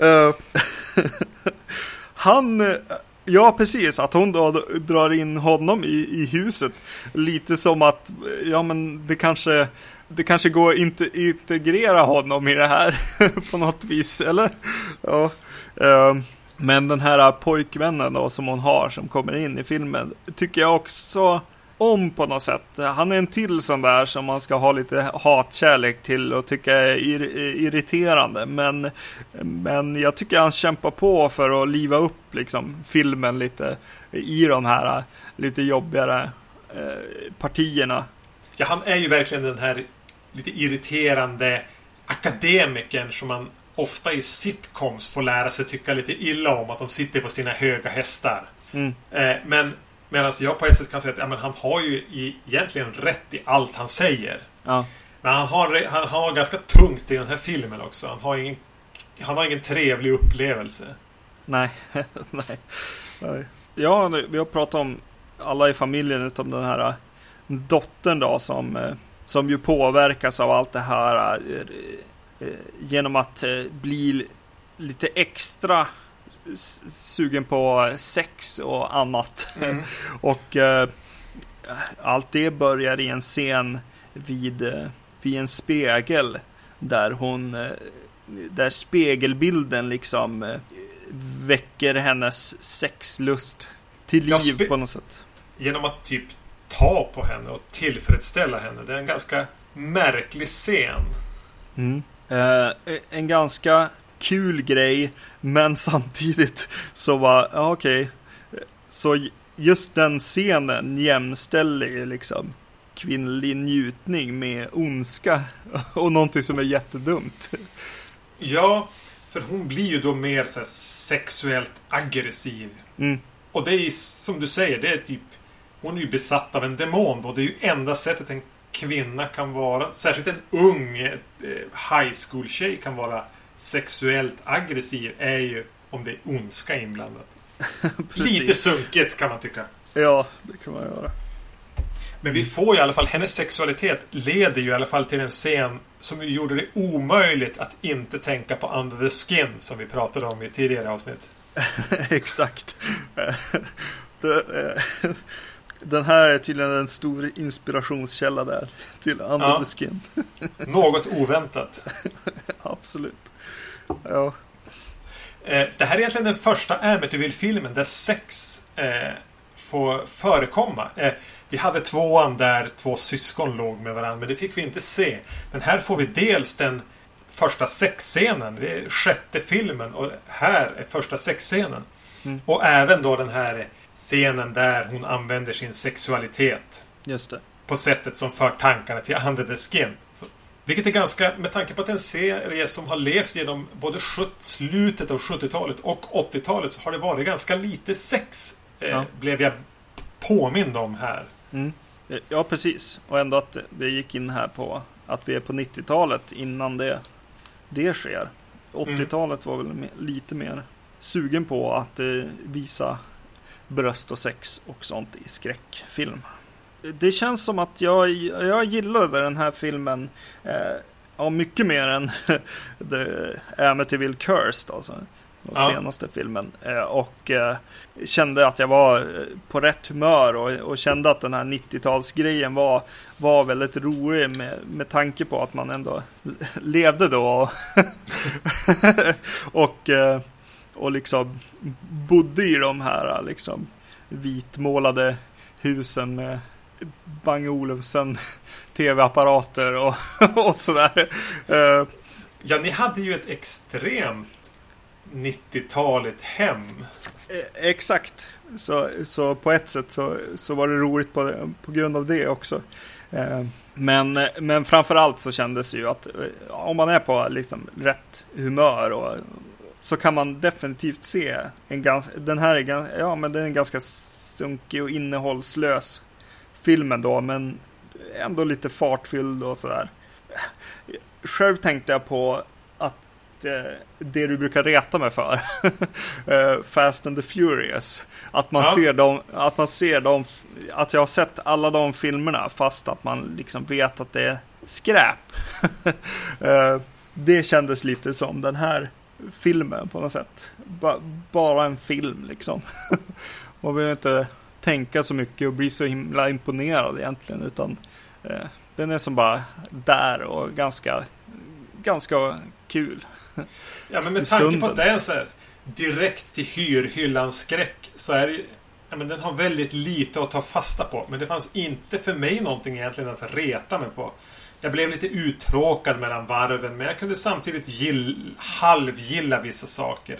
uh, [LAUGHS] han, ja precis, att hon då drar in honom i, i huset. Lite som att, ja men det kanske, det kanske går att inte integrera honom i det här [LAUGHS] på något vis, eller? Ja. Ehm, men den här pojkvännen då som hon har som kommer in i filmen tycker jag också om på något sätt. Han är en till sån där som man ska ha lite hatkärlek till och tycka är irriterande. Men, men jag tycker han kämpar på för att liva upp liksom, filmen lite i de här lite jobbigare eh, partierna. Ja, han är ju verkligen den här lite irriterande akademikern som man ofta i sitcoms får lära sig tycka lite illa om. Att de sitter på sina höga hästar. Mm. Eh, men Medan jag på ett sätt kan säga att ja, men han har ju egentligen rätt i allt han säger. Ja. Men han har, han har ganska tungt i den här filmen också. Han har ingen, han har ingen trevlig upplevelse. Nej. [LAUGHS] Nej. Ja, vi har pratat om alla i familjen utom den här äh, dottern då som, äh, som ju påverkas av allt det här äh, genom att bli lite extra sugen på sex och annat. Mm. [LAUGHS] och eh, allt det börjar i en scen vid, eh, vid en spegel där hon eh, där spegelbilden liksom eh, väcker hennes sexlust till liv på något sätt. Genom att typ ta på henne och tillfredsställa henne. Det är en ganska märklig scen. Mm. Eh, en ganska kul grej men [LAUGHS] samtidigt så var, ja okej. Okay. Så just den scenen jämställer liksom kvinnlig njutning med ondska [LAUGHS] och någonting som är jättedumt. Ja, för hon blir ju då mer så sexuellt aggressiv. Mm. Och det är som du säger, det är typ Hon är ju besatt av en demon då. Det är ju enda sättet en kvinna kan vara, särskilt en ung eh, high school-tjej kan vara sexuellt aggressiv är ju om det är ondska inblandat. [LAUGHS] Lite sunkigt kan man tycka. Ja, det kan man göra. Men vi får ju i alla fall, hennes sexualitet leder ju i alla fall till en scen som gjorde det omöjligt att inte tänka på Under the Skin som vi pratade om i tidigare avsnitt. [LAUGHS] Exakt. [LAUGHS] Den här är tydligen en stor inspirationskälla där till Under ja. the Skin. [LAUGHS] Något oväntat. Absolut. Ja. Eh, det här är egentligen den första Amityville-filmen där sex eh, får förekomma. Eh, vi hade tvåan där två syskon låg med varandra, men det fick vi inte se. Men här får vi dels den första sexscenen. Det är sjätte filmen och här är första sexscenen. Mm. Och även då den här scenen där hon använder sin sexualitet. Just det. På sättet som för tankarna till Under the Skin. Så, vilket är ganska, med tanke på att en serie som har levt genom både slutet av 70-talet och 80-talet så har det varit ganska lite sex. Eh, ja. Blev jag påmind om här. Mm. Ja, precis. Och ändå att det gick in här på att vi är på 90-talet innan det, det sker. 80-talet mm. var väl lite mer sugen på att eh, visa bröst och sex och sånt i skräckfilm. Det känns som att jag, jag gillade den här filmen eh, ja, mycket mer än [LAUGHS] The Amityville Cursed. Alltså den ja. senaste filmen. Eh, och eh, kände att jag var eh, på rätt humör och, och kände att den här 90-talsgrejen var, var väldigt rolig med, med tanke på att man ändå levde då. och, [LAUGHS] och liksom bodde i de här liksom vitmålade husen med Bang Olufsen tv-apparater och, [LAUGHS] och sådär. Ja, ni hade ju ett extremt 90-talet hem. Eh, exakt. Så, så på ett sätt så, så var det roligt på, på grund av det också. Eh, men, men framförallt så kändes det ju att eh, om man är på liksom rätt humör och, så kan man definitivt se en ganska, den här är ja men den är ganska sunkig och innehållslös filmen då, men ändå lite fartfylld och sådär. Själv tänkte jag på Eh, det du brukar reta mig för. [LAUGHS] Eh, Fast and the Furious. Att man, ja. ser dem, att man ser dem, att jag har sett alla de filmerna fast att man liksom vet att det är skräp. [LAUGHS] Eh, det kändes lite som den här filmen på något sätt. Ba bara en film liksom. [LAUGHS] Man behöver inte tänka så mycket och bli så himla imponerad egentligen utan eh, den är som bara där och ganska, ganska kul. [LAUGHS] Ja, men med tanke på att det är en så här direkt till hyrhyllan-skräck så är det Ja, men den har väldigt lite att ta fasta på. Men det fanns inte för mig någonting egentligen att reta mig på. Jag blev lite uttråkad mellan varven men jag kunde samtidigt gill, halvgilla vissa saker.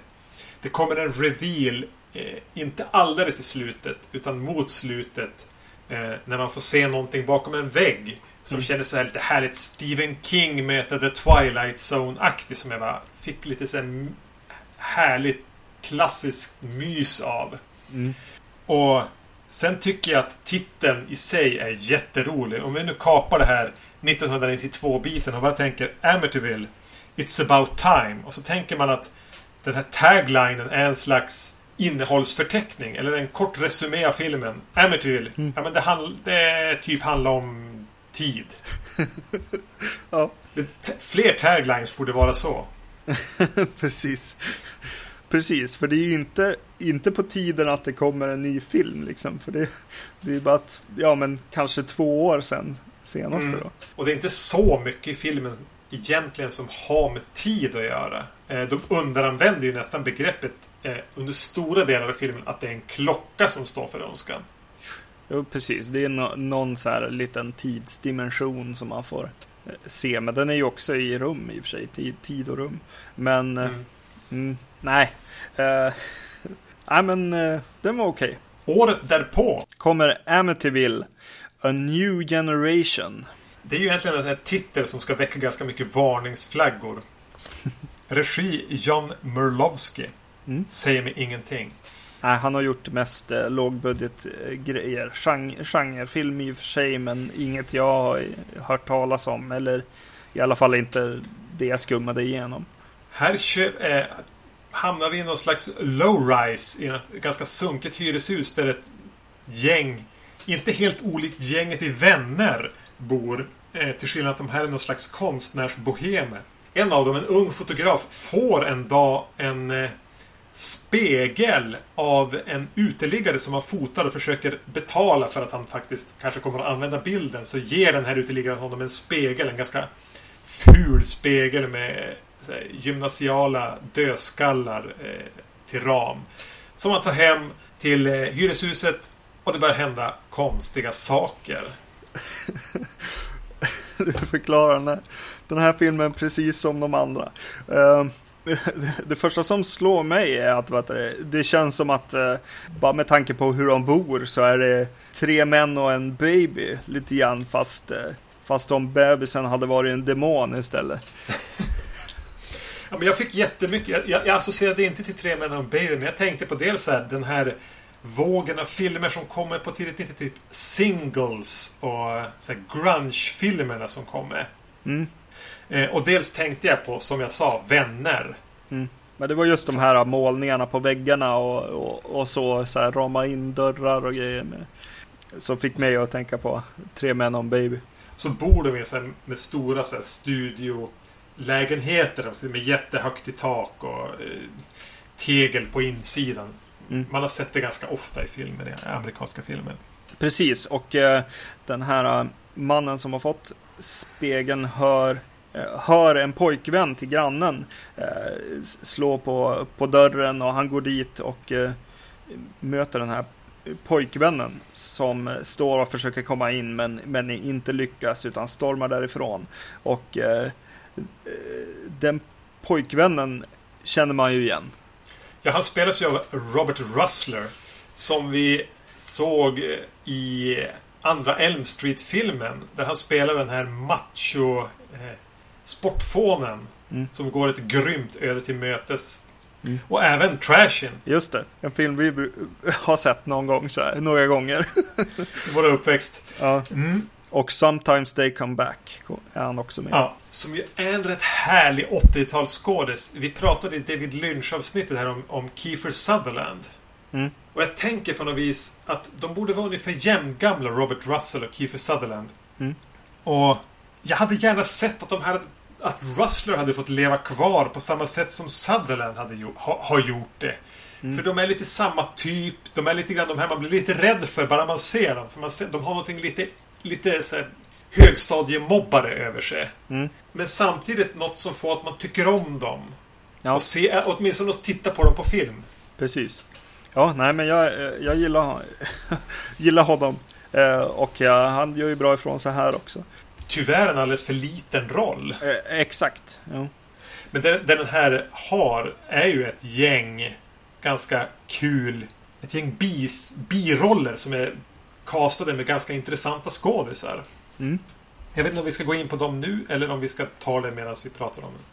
Det kommer en reveal, eh, inte alldeles i slutet, utan mot slutet. Eh, när man får se någonting bakom en vägg. Som mm. kändes så här lite härligt Stephen King möter The Twilight Zone-aktig. Som jag bara fick lite så här härligt klassiskt mys av. Mm. Och sen tycker jag att titeln i sig är jätterolig. Om vi nu kapar det här 1992-biten och bara tänker Amityville It's about time. Och så tänker man att den här taglinen är en slags innehållsförteckning. Eller en kort resumé av filmen. Amityville. Mm. Ja, men det, handl det typ handlar om tid. [LAUGHS] ja. Fler taglines borde vara så. [LAUGHS] Precis. Precis, för det är ju inte, inte på tiden att det kommer en ny film liksom. För det, det är bara att, ja men kanske två år sedan senaste mm. då. Och det är inte så mycket i filmen egentligen som har med tid att göra. Eh, de underanvänder ju nästan begreppet eh, under stora delar av filmen att det är en klocka som står för önskan. Jo, precis. Det är no någon så här liten tidsdimension som man får eh, se. Men den är ju också i rum i och för sig. Tid, tid och rum. Men mm. Mm, nej. Uh, [LAUGHS] nej, men uh, den var okej. Okay. Året därpå kommer Amityville A New Generation. Det är ju egentligen en titel som ska väcka ganska mycket varningsflaggor. [LAUGHS] Regi John Murlovsky. Mm. Säger mig ingenting. Nej, han har gjort mest eh, lågbudgetgrejer. Genre, genrefilm i och för sig, men inget jag har hört talas om. Eller i alla fall inte det jag skummade igenom. Här eh, hamnar vi i någon slags low-rise i ett ganska sunket hyreshus där ett gäng, inte helt olikt gänget i Vänner, bor. Eh, till skillnad att de här är någon slags konstnärsbohemer. En av dem, en ung fotograf, får en dag en eh, spegel av en uteliggare som han fotar och försöker betala för att han faktiskt kanske kommer att använda bilden. Så ger den här uteliggaren honom en spegel, en ganska ful spegel med eh, här, gymnasiala dödskallar eh, till ram. Som han tar hem till eh, hyreshuset och det börjar hända konstiga saker. [LAUGHS] du förklarar den här den här filmen precis som de andra. Uh, det första som slår mig är att vet du, det känns som att uh, bara med tanke på hur de bor så är det tre män och en baby lite grann fast, uh, fast om bebisen hade varit en demon istället. ja, men jag fick jättemycket, jag, jag associerade inte till Tre män och en baby men jag tänkte på dels här, den här vågen av filmer som kommer på tidigt 90 typ singles och grunge-filmerna som kommer. Mm. Eh, och dels tänkte jag på, som jag sa, vänner. Mm. Men det var just de här målningarna på väggarna och, och, och så, så här, rama in dörrar och grejer. Med, som fick mig att tänka på Tre män och en baby. Så bor de med, med stora så här, studiolägenheter med jättehögt i tak och eh, tegel på insidan. Mm. Man har sett det ganska ofta i filmer, i amerikanska filmer. Precis, och eh, den här eh, mannen som har fått spegeln hör, eh, hör en pojkvän till grannen eh, slå på, på dörren och han går dit och eh, möter den här pojkvännen som står och försöker komma in men, men inte lyckas utan stormar därifrån. Och eh, den pojkvännen känner man ju igen. Ja, han spelas ju av Robert Russler. Som vi såg i andra Elm Street-filmen. Där han spelar den här macho eh, sportfånen. Mm. Som går ett grymt öde till mötes. Mm. Och även Trashin. Just det. En film vi [LAUGHS] har sett någon gång så här, några gånger. [LAUGHS] Vår uppväxt. Ja. Mm. Och Sometimes They Come Back är han också med. Ja, som ju är en rätt härlig 80-talsskådis. Vi pratade i David Lynch-avsnittet här om, om Kiefer Sutherland. Mm. Och jag tänker på något vis att de borde vara ungefär jämngamla, Robert Russell och Kiefer Sutherland. Mm. Och jag hade gärna sett att de hade att Russler hade fått leva kvar på samma sätt som Sutherland hade gjort, ha, har gjort det. Mm. För de är lite samma typ. De är lite grann de här man blir lite rädd för bara man ser dem. För man ser, de har någonting lite lite så här, högstadiemobbare över sig. Mm. Men samtidigt något som får att man tycker om dem. Ja. Och se, åtminstone att titta på dem på film. Precis. Ja, nej men jag, jag gillar, [LAUGHS] gillar honom. Eh, och ja, han gör ju bra ifrån sig här också. Tyvärr en alldeles för liten roll. Eh, exakt. Ja. Men det, det den här har är ju ett gäng ganska kul ett gäng bis, biroller som är castade med ganska intressanta skådisar. Mm. Jag vet inte om vi ska gå in på dem nu eller om vi ska ta det medan vi pratar om det.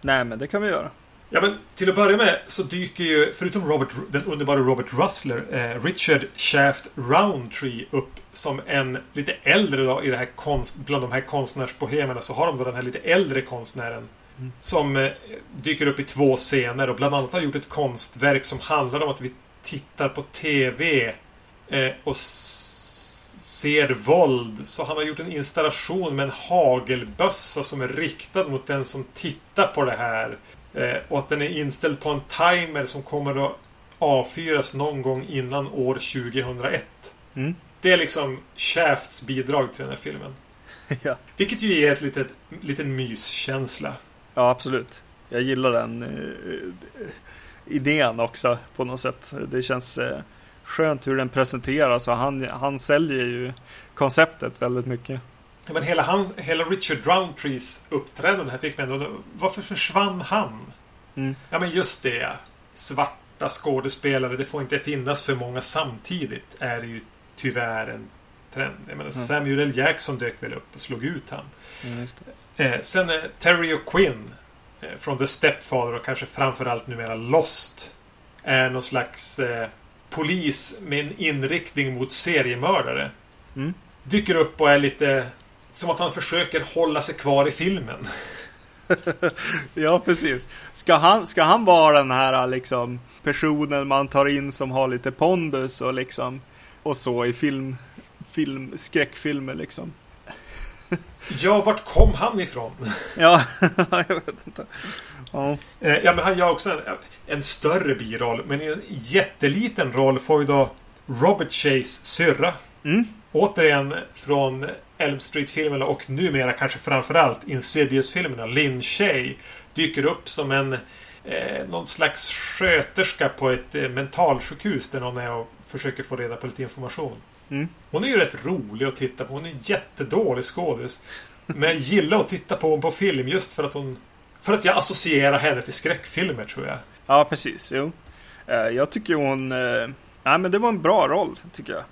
Nej, men det kan vi göra. Ja, men till att börja med så dyker ju, förutom Robert, den underbara Robert Russler, eh, Richard Shaft Roundtree upp som en lite äldre då, i det här konst, bland de här konstnärsbohemerna så har de då den här lite äldre konstnären mm. som eh, dyker upp i två scener och bland annat har gjort ett konstverk som handlar om att vi tittar på TV eh, och ser våld. Så han har gjort en installation med en hagelbössa som är riktad mot den som tittar på det här. Eh, och att den är inställd på en timer som kommer att avfyras någon gång innan år 2001. Mm. Det är liksom Shafts bidrag till den här filmen. [LAUGHS] ja. Vilket ju ger ett litet, liten myskänsla. Ja, absolut. Jag gillar den eh, idén också på något sätt. Det känns eh, skönt hur den presenteras och han, han säljer ju konceptet väldigt mycket. Men hela, han, hela Richard Roundtrees uppträdande här fick mig ändå... Varför försvann han? Mm. Ja men just det. Svarta skådespelare, det får inte finnas för många samtidigt. Är det ju tyvärr en trend. Jag menar, mm. Samuel L. Jackson dök väl upp och slog ut han. Mm, eh, sen eh, Terry O'Quinn eh, från The Stepfather och kanske framförallt numera Lost. Är någon slags eh, polis med en inriktning mot seriemördare. Mm. Dyker upp och är lite som att han försöker hålla sig kvar i filmen. [LAUGHS] ja, precis. Ska han, ska han vara den här liksom personen man tar in som har lite pondus och liksom och så i film, film skräckfilmer liksom? Ja, vart kom han ifrån? ja, [LAUGHS] jag vet inte. Ja. Eh, ja, men han gör också en, en större biroll. Men en jätteliten roll får ju då Robert Chase syrra. Mm. Återigen från Elm Street-filmerna och numera kanske framförallt Insidious-filmerna. Lynn Shay dyker upp som en eh, någon slags sköterska på ett eh, mentalsjukhus där någon är och försöker få reda på lite information. Mm. Hon är ju rätt rolig att titta på. Hon är en jättedålig skådis. Men jag gillar att titta på henne på film just för att hon... För att jag associerar henne till skräckfilmer tror jag. Ja, precis. Jo. Eh, Jag tycker hon... eh, Nej, men det var en bra roll, tycker jag.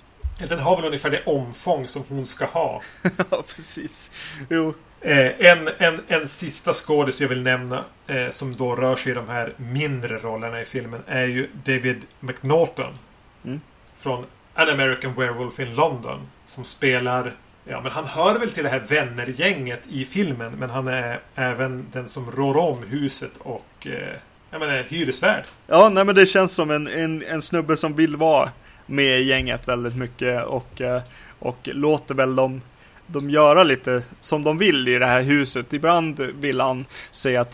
Den har väl ungefär det omfång som hon ska ha. [LAUGHS] Ja, precis. Jo. Eh, en, en, en sista skådis jag vill nämna som då rör sig i de här mindre rollerna i filmen är ju David McNaughton. Mm. Från An American Werewolf in London. Som spelar... Ja, men han hör väl till det här vännergänget i filmen. Men han är även den som rår om huset och... Eh, jag menar, hyresvärd. Ja, nej men det känns som en, en, en snubbe som vill vara med i gänget väldigt mycket och, eh, och låter väl dem, de göra lite som de vill i det här huset. Ibland vill han säga,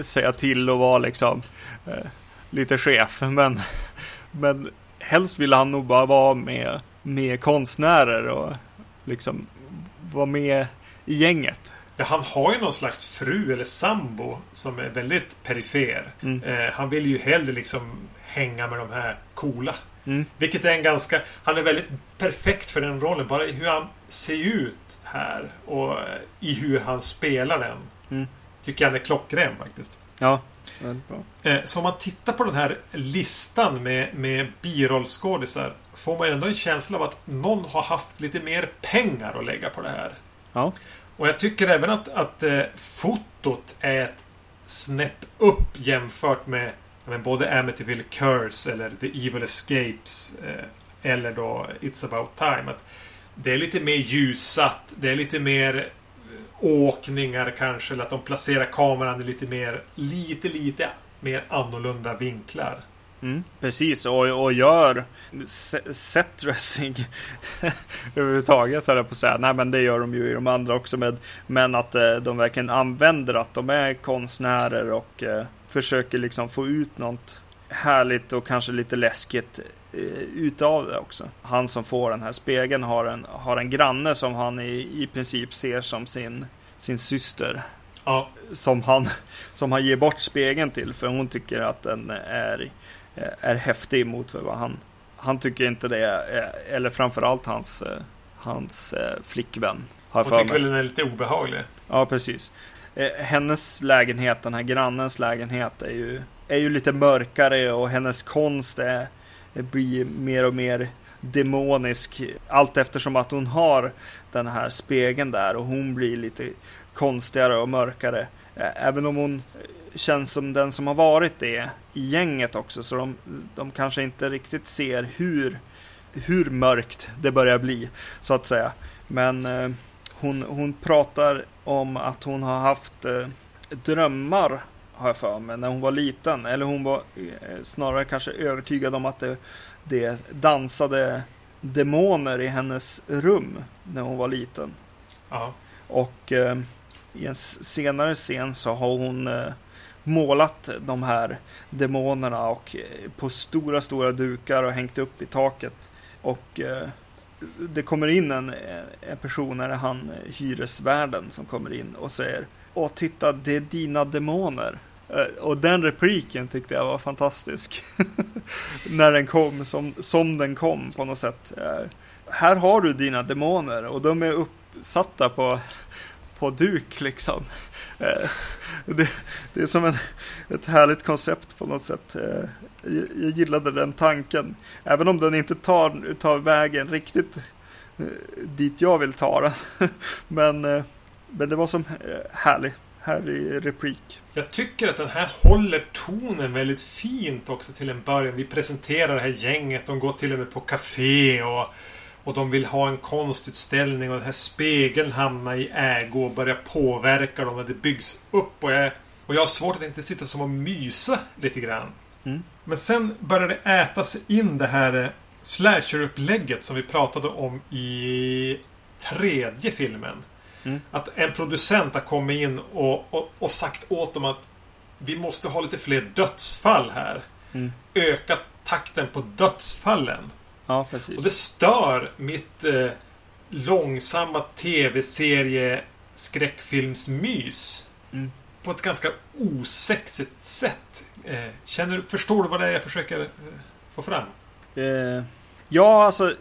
säga till och vara liksom eh, lite chef, men, men helst vill han nog bara vara med, med konstnärer och liksom vara med i gänget. Ja, han har ju någon slags fru eller sambo som är väldigt perifer. Mm. Eh, han vill ju hellre liksom hänga med de här coola. Mm. Vilket är en ganska... Han är väldigt perfekt för den rollen. Bara i hur han ser ut här och i hur han spelar den. Mm. Tycker jag han är klockren faktiskt. Ja. Eh, så om man tittar på den här listan med, med birollskådisar får man ändå en känsla av att någon har haft lite mer pengar att lägga på det här. Ja, Och jag tycker även att, att eh, fotot är ett snäpp upp jämfört med men både Amityville Curse eller The Evil Escapes eh, eller då It's about time. Att det är lite mer ljusat. Det är lite mer åkningar kanske. Eller att de placerar kameran i lite mer, lite, lite mer annorlunda vinklar. Mm, precis, och, och gör setdressing [LAUGHS] överhuvudtaget höll jag på att säga. Nej men det gör de ju i de andra också. Med, men att eh, de verkligen använder att de är konstnärer och eh, försöker liksom få ut något härligt och kanske lite läskigt eh, utav det också. Han som får den här spegeln har en, har en granne som han i, i princip ser som sin, sin syster Ja, som han, som han ger bort spegeln till för hon tycker att den är, är häftig mot vad han, han tycker inte det är, eller framförallt hans, eh, hans eh, flickvän. Har hon tycker väl den är lite obehaglig. Ja, precis. Eh, Hennes lägenhet, den här grannens lägenhet, är ju, är ju lite mörkare och hennes konst är, blir mer och mer demonisk allt eftersom att hon har den här spegeln där och hon blir lite konstigare och mörkare. Även om hon känns som den som har varit det i gänget också så de, de kanske inte riktigt ser hur, hur mörkt det börjar bli så att säga. Men eh, hon, hon pratar om att hon har haft eh, drömmar har jag för mig när hon var liten. Eller hon var eh, snarare kanske övertygad om att det, det dansade demoner i hennes rum när hon var liten. Ja. Och eh, i en senare scen så har hon eh, målat de här demonerna och eh, på stora, stora dukar och hängt upp i taket. Och eh, det kommer in en, en person, är det han eh, hyresvärden som kommer in och säger Åh titta, det är dina demoner. Eh, och den repliken tyckte jag var fantastisk. [LAUGHS] När den kom, som, som den kom på något sätt. Eh, här har du dina demoner och de är uppsatta på, på duk liksom. Eh, det, det är som en, ett härligt koncept på något sätt. Jag, jag gillade den tanken. Även om den inte tar, tar vägen riktigt dit jag vill ta den. [LAUGHS] Men, men det var som härligt. härlig, härlig replik. Jag tycker att den här håller tonen väldigt fint också till en början. Vi presenterar det här gänget. De går till och med på café och, och de vill ha en konstutställning och den här spegeln hamnar i ägo och börjar påverka dem och det byggs upp. Och jag, och jag har svårt att inte sitta som och mysa lite grann. Mm. Men sen börjar det äta sig in det här eh, slasher-upplägget som vi pratade om i tredje filmen. Mm. Att en producent har kommit in och, och, och sagt åt dem att vi måste ha lite fler dödsfall här. Mm. Öka takten på dödsfallen. Ja, precis. Och det stör mitt eh, långsamma tv-serie skräckfilmsmys. Mm. På ett ganska osexigt sätt. Eh, känner, förstår du vad det är jag försöker eh, få fram? Eh, ja, alltså.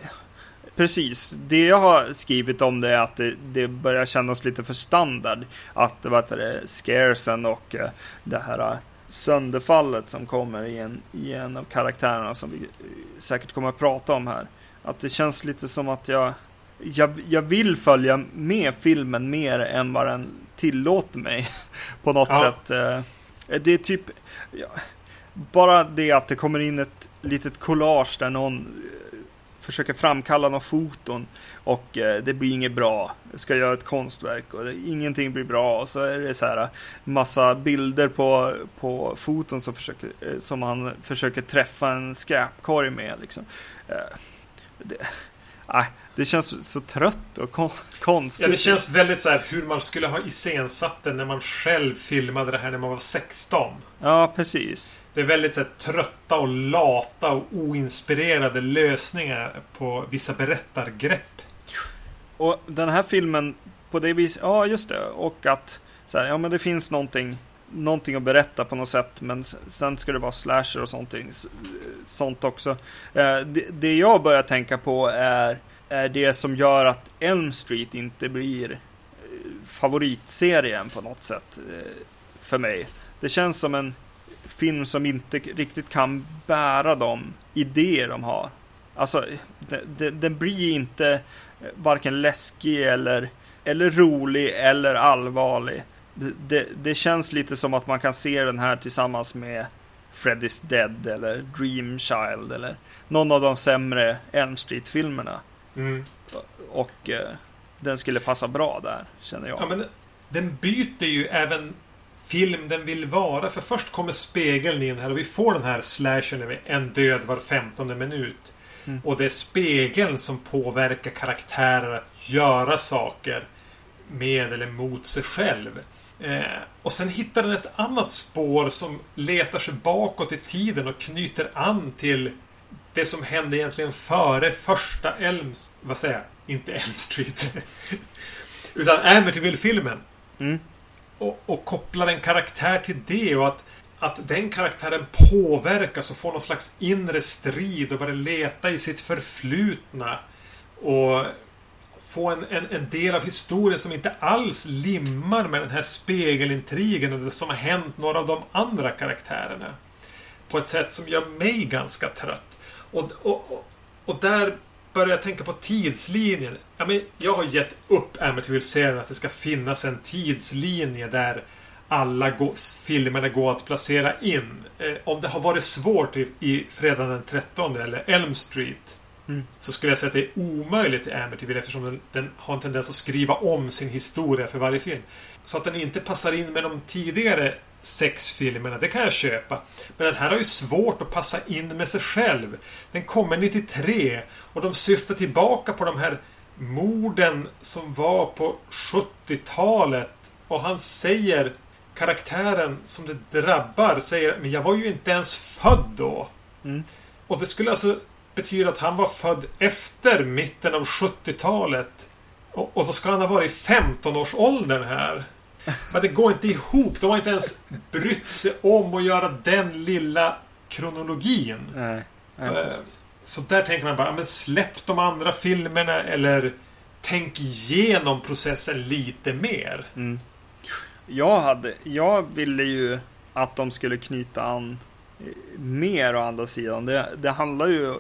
Precis. Det jag har skrivit om det är att det, det börjar kännas lite för standard. Att vad heter det, scaresen och uh, det här uh, sönderfallet som kommer i en, i en av karaktärerna som vi säkert kommer att prata om här. Att det känns lite som att jag, jag, jag vill följa med filmen mer än vad den tillåter mig [LAUGHS] på något ja. sätt. Det är typ, bara det att det kommer in ett litet collage där någon försöker framkalla några foton och eh, det blir inget bra. Jag ska göra ett konstverk och det, ingenting blir bra och så är det så här massa bilder på, på foton som, försöker, eh, som han försöker träffa en skräpkorg med. Liksom. Eh, det, det känns så trött och kon konstigt. Ja, det känns väldigt så här hur man skulle ha iscensatt det när man själv filmade det här när man var 16. Ja, precis. Det är väldigt så här, trötta och lata och oinspirerade lösningar på vissa berättargrepp. Och den här filmen på det viset, ja just det. Och att så här, ja men det finns någonting, någonting att berätta på något sätt. Men sen ska det vara slasher och sånt, sånt också. Eh, det, det jag börjar tänka på är är det som gör att Elm Street inte blir eh, favoritserien på något sätt eh, för mig. Det känns som en film som inte riktigt kan bära de idéer de har. Alltså, den blir inte eh, varken läskig eller, eller rolig eller allvarlig. Det, det, känns lite som att man kan se den här tillsammans med Freddy's Dead eller Dream Child eller någon av de sämre Elm Street-filmerna. Mm. Och eh, den skulle passa bra där, känner jag. Ja, men den byter ju även film den vill vara. För först kommer spegeln in här och vi får den här slashern över en död var femtonde minut. Mm. Och det är spegeln som påverkar karaktärer att göra saker med eller mot sig själv. Eh, och sen hittar den ett annat spår som letar sig bakåt i tiden och knyter an till det som hände egentligen före första Elms... Vad säger jag? Inte Elm Street. [LAUGHS] utan Amityville-filmen. Mm. Och, och kopplar en karaktär till det och att, att den karaktären påverkas och får någon slags inre strid och börjar leta i sitt förflutna. Och få en, en, en, del av historien som inte alls limmar med den här spegelintrigen och det som har hänt några av de andra karaktärerna. På ett sätt som gör mig ganska trött. Och, och, och där börjar jag tänka på tidslinjen. Ja, men jag har gett upp Amityville-serien att det ska finnas en tidslinje där alla filmerna går att placera in. Eh, om det har varit svårt i, i Fredagen den 13 eller Elm Street mm. så skulle jag säga att det är omöjligt i Amityville eftersom den, den, har en tendens att skriva om sin historia för varje film. Så att den inte passar in med de tidigare sex filmerna, det kan jag köpa. Men den här har ju svårt att passa in med sig själv. Den kommer 93 och de syftar tillbaka på de här morden som var på 70-talet. Och han säger, karaktären som det drabbar, säger Men jag var ju inte ens född då. Mm. Och det skulle alltså betyda att han var född efter mitten av 70-talet. Och, och då ska han ha varit i 15-årsåldern här. Men det går inte ihop. De har inte ens brytt sig om att göra den lilla kronologin. Nej. Nej. Så där tänker man bara, men släpp de andra filmerna eller tänk igenom processen lite mer. Mm. Jag, hade, jag ville ju att de skulle knyta an eh, mer å andra sidan. Det, det handlar ju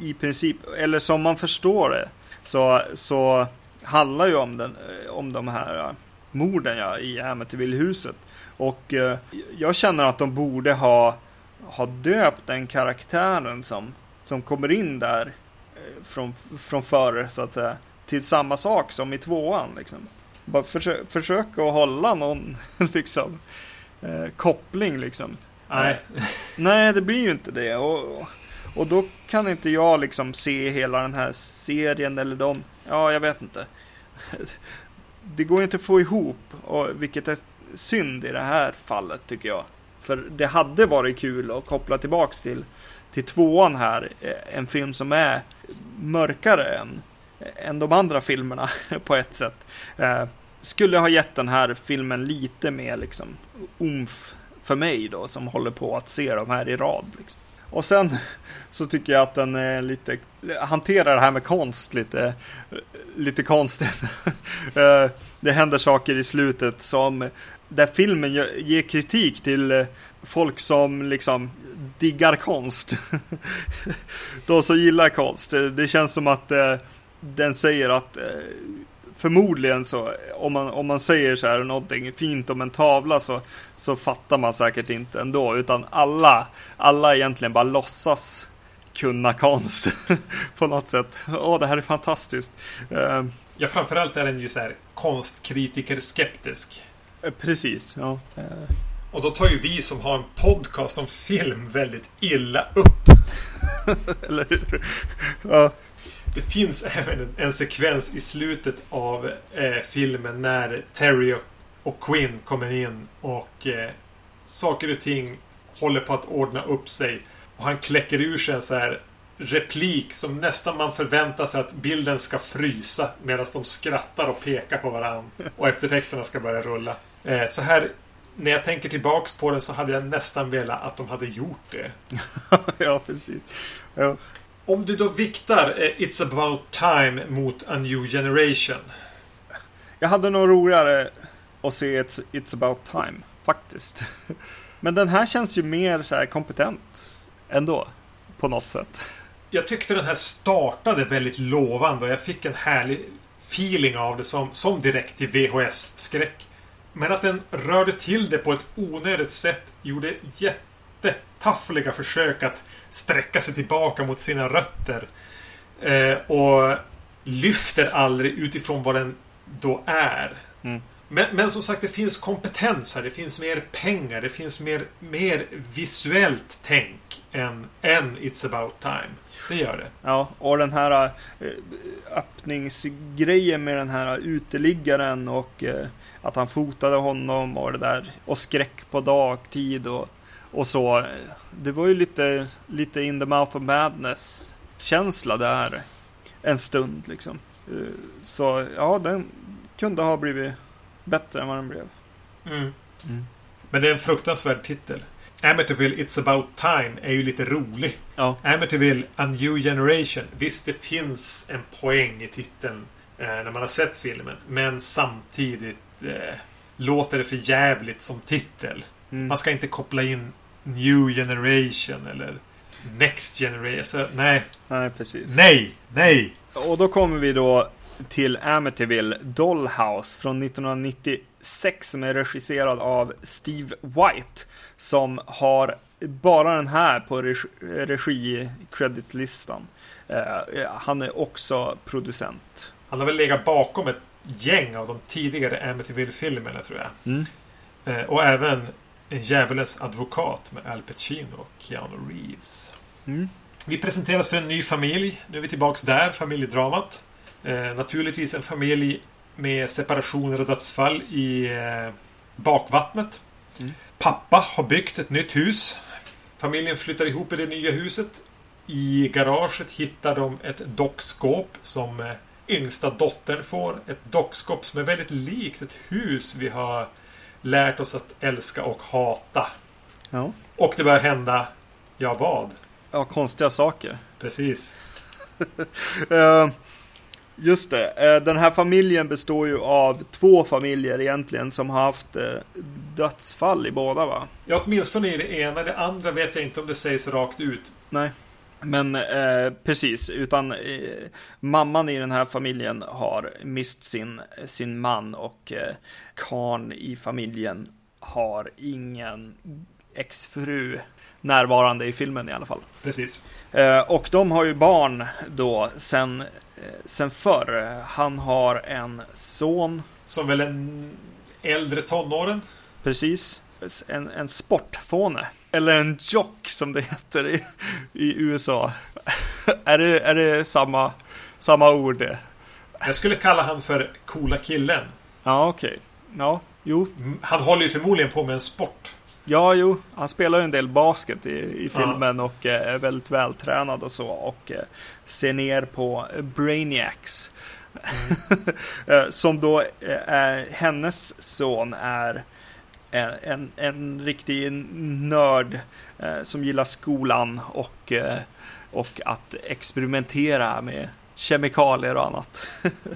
i princip, eller som man förstår det, så, så handlar ju om, den, eh, om de här eh, morden ja, i Amityville-huset. Och eh, jag känner att de borde ha, ha döpt den karaktären som, som kommer in där eh, från, från förr så att säga till samma sak som i tvåan. Liksom. Bara försö försöka att hålla någon [LAUGHS] liksom, eh, koppling liksom. Nej. Nej, det blir ju inte det. Och, och då kan inte jag liksom se hela den här serien eller de, ja jag vet inte [LAUGHS] det går inte att få ihop, och, vilket är synd i det här fallet tycker jag. För det hade varit kul att koppla tillbaks till, till tvåan här, eh, en film som är mörkare än, än de andra filmerna [LAUGHS] på ett sätt. Eh, skulle ha gett den här filmen lite mer liksom umf för mig då, som håller på att se de här i rad. Liksom. och sen [LAUGHS] så tycker jag att den är lite, hanterar det här med konst lite, eh, lite konstigt. [LAUGHS] Eh, det händer saker i slutet som, där filmen ger kritik till folk som liksom diggar konst. [LAUGHS] De som gillar konst. Det känns som att eh, den säger att eh, förmodligen så om man, om man säger så här någonting fint om en tavla så, så fattar man säkert inte ändå. Utan alla, alla egentligen bara låtsas kunna konst [LAUGHS] på något sätt. Åh, det här är fantastiskt. Uh, ja, framförallt är den ju så här konstkritiker skeptisk. Eh, precis, ja. Och då tar ju vi som har en podcast om film väldigt illa upp. [LAUGHS] Eller hur? Ja. Det finns även en, sekvens i slutet av eh, filmen när Terry och Quinn kommer in och eh, saker och ting håller på att ordna upp sig. Och han kläcker ur sig en så här replik som nästan man förväntar sig att bilden ska frysa medan de skrattar och pekar på varandra. Och eftertexterna ska börja rulla. Eh, så här när jag tänker tillbaks på den så hade jag nästan velat att de hade gjort det. [LAUGHS] ja, precis. Ja. Om du då viktar eh, It's about time mot A New Generation. Jag hade nog roligare att se It's, It's about time, faktiskt. [LAUGHS] Men den här känns ju mer så kompetent ändå, på något sätt. Jag tyckte den här startade väldigt lovande och jag fick en härlig feeling av det som, som direkt till VHS-skräck. Men att den rörde till det på ett onödigt sätt gjorde jättetaffliga försök att sträcka sig tillbaka mot sina rötter. Eh, och lyfter aldrig utifrån vad den då är. Mm. Men, men, som sagt, det finns kompetens här. Det finns mer pengar. Det finns mer, mer visuellt tänk än, än It's about time. Det gör det. Ja, och den här äh, öppningsgrejen med den här uteliggaren och äh, att han fotade honom och det där. Och skräck på dagtid och, och så. Det var ju lite, lite in the mouth of madness känsla där. En stund liksom. Eh, så ja, den kunde ha blivit bättre än vad den blev. Mm. Mm. Men det är en fruktansvärd titel. Amityville It's about time är ju lite rolig. Ja. Amityville A New Generation. Visst, det finns en poäng i titeln eh, när man har sett filmen. Men samtidigt eh, låter det för jävligt som titel. Mm. Man ska inte koppla in New Generation eller Next Generation. Så, nej. Nej, precis. Nej! Nej! Och då kommer vi då till Amityville Dollhouse från 1996 som är regisserad av Steve White. Som har bara den här på regi-creditlistan. Uh, han är också producent. Han har väl legat bakom ett gäng av de tidigare Amityville-filmerna tror jag. Mm. Eh, och även En djävulens advokat med Al Pacino och Keanu Reeves. Mm. Vi presenteras för en ny familj. Nu är vi tillbaks där, familjedramat. Eh, naturligtvis en familj med separationer och dödsfall i eh, bakvattnet. Mm. Pappa har byggt ett nytt hus. Familjen flyttar ihop i det nya huset. I garaget hittar de ett dockskåp som eh, yngsta dottern får. Ett dockskåp som är väldigt likt ett hus vi har lärt oss att älska och hata. Ja. Och det börjar hända, ja vad? Ja, konstiga saker. Precis. uh, [LAUGHS] just det. Uh, den här familjen består ju av två familjer egentligen som har haft uh, dödsfall i båda va? Ja, åtminstone i det ena. Det andra vet jag inte om det sägs rakt ut. Nej. Men eh, precis, utan eh, mamman i den här familjen har mist sin, sin man och eh, karn i familjen har ingen exfru närvarande i filmen i alla fall. Precis. Eh, och de har ju barn då sen, eh, sen förr. Han har en son. Som väl en äldre tonåren? Precis. En, en sportfåne. Eller en jock som det heter i, i USA. är, det, är det samma, samma ord det? Jag skulle kalla han för coola killen. Ja, okej. Okay. Ja, jo. Han håller ju förmodligen på med en sport. Ja, jo. Han spelar ju en del basket i, i filmen ja. och eh, är väldigt vältränad och så. Och eh, ser ner på Brainiacs. Mm. [LAUGHS] som då är hennes son är en, en, en riktig nörd eh, som gillar skolan och, eh, och att experimentera med kemikalier och annat.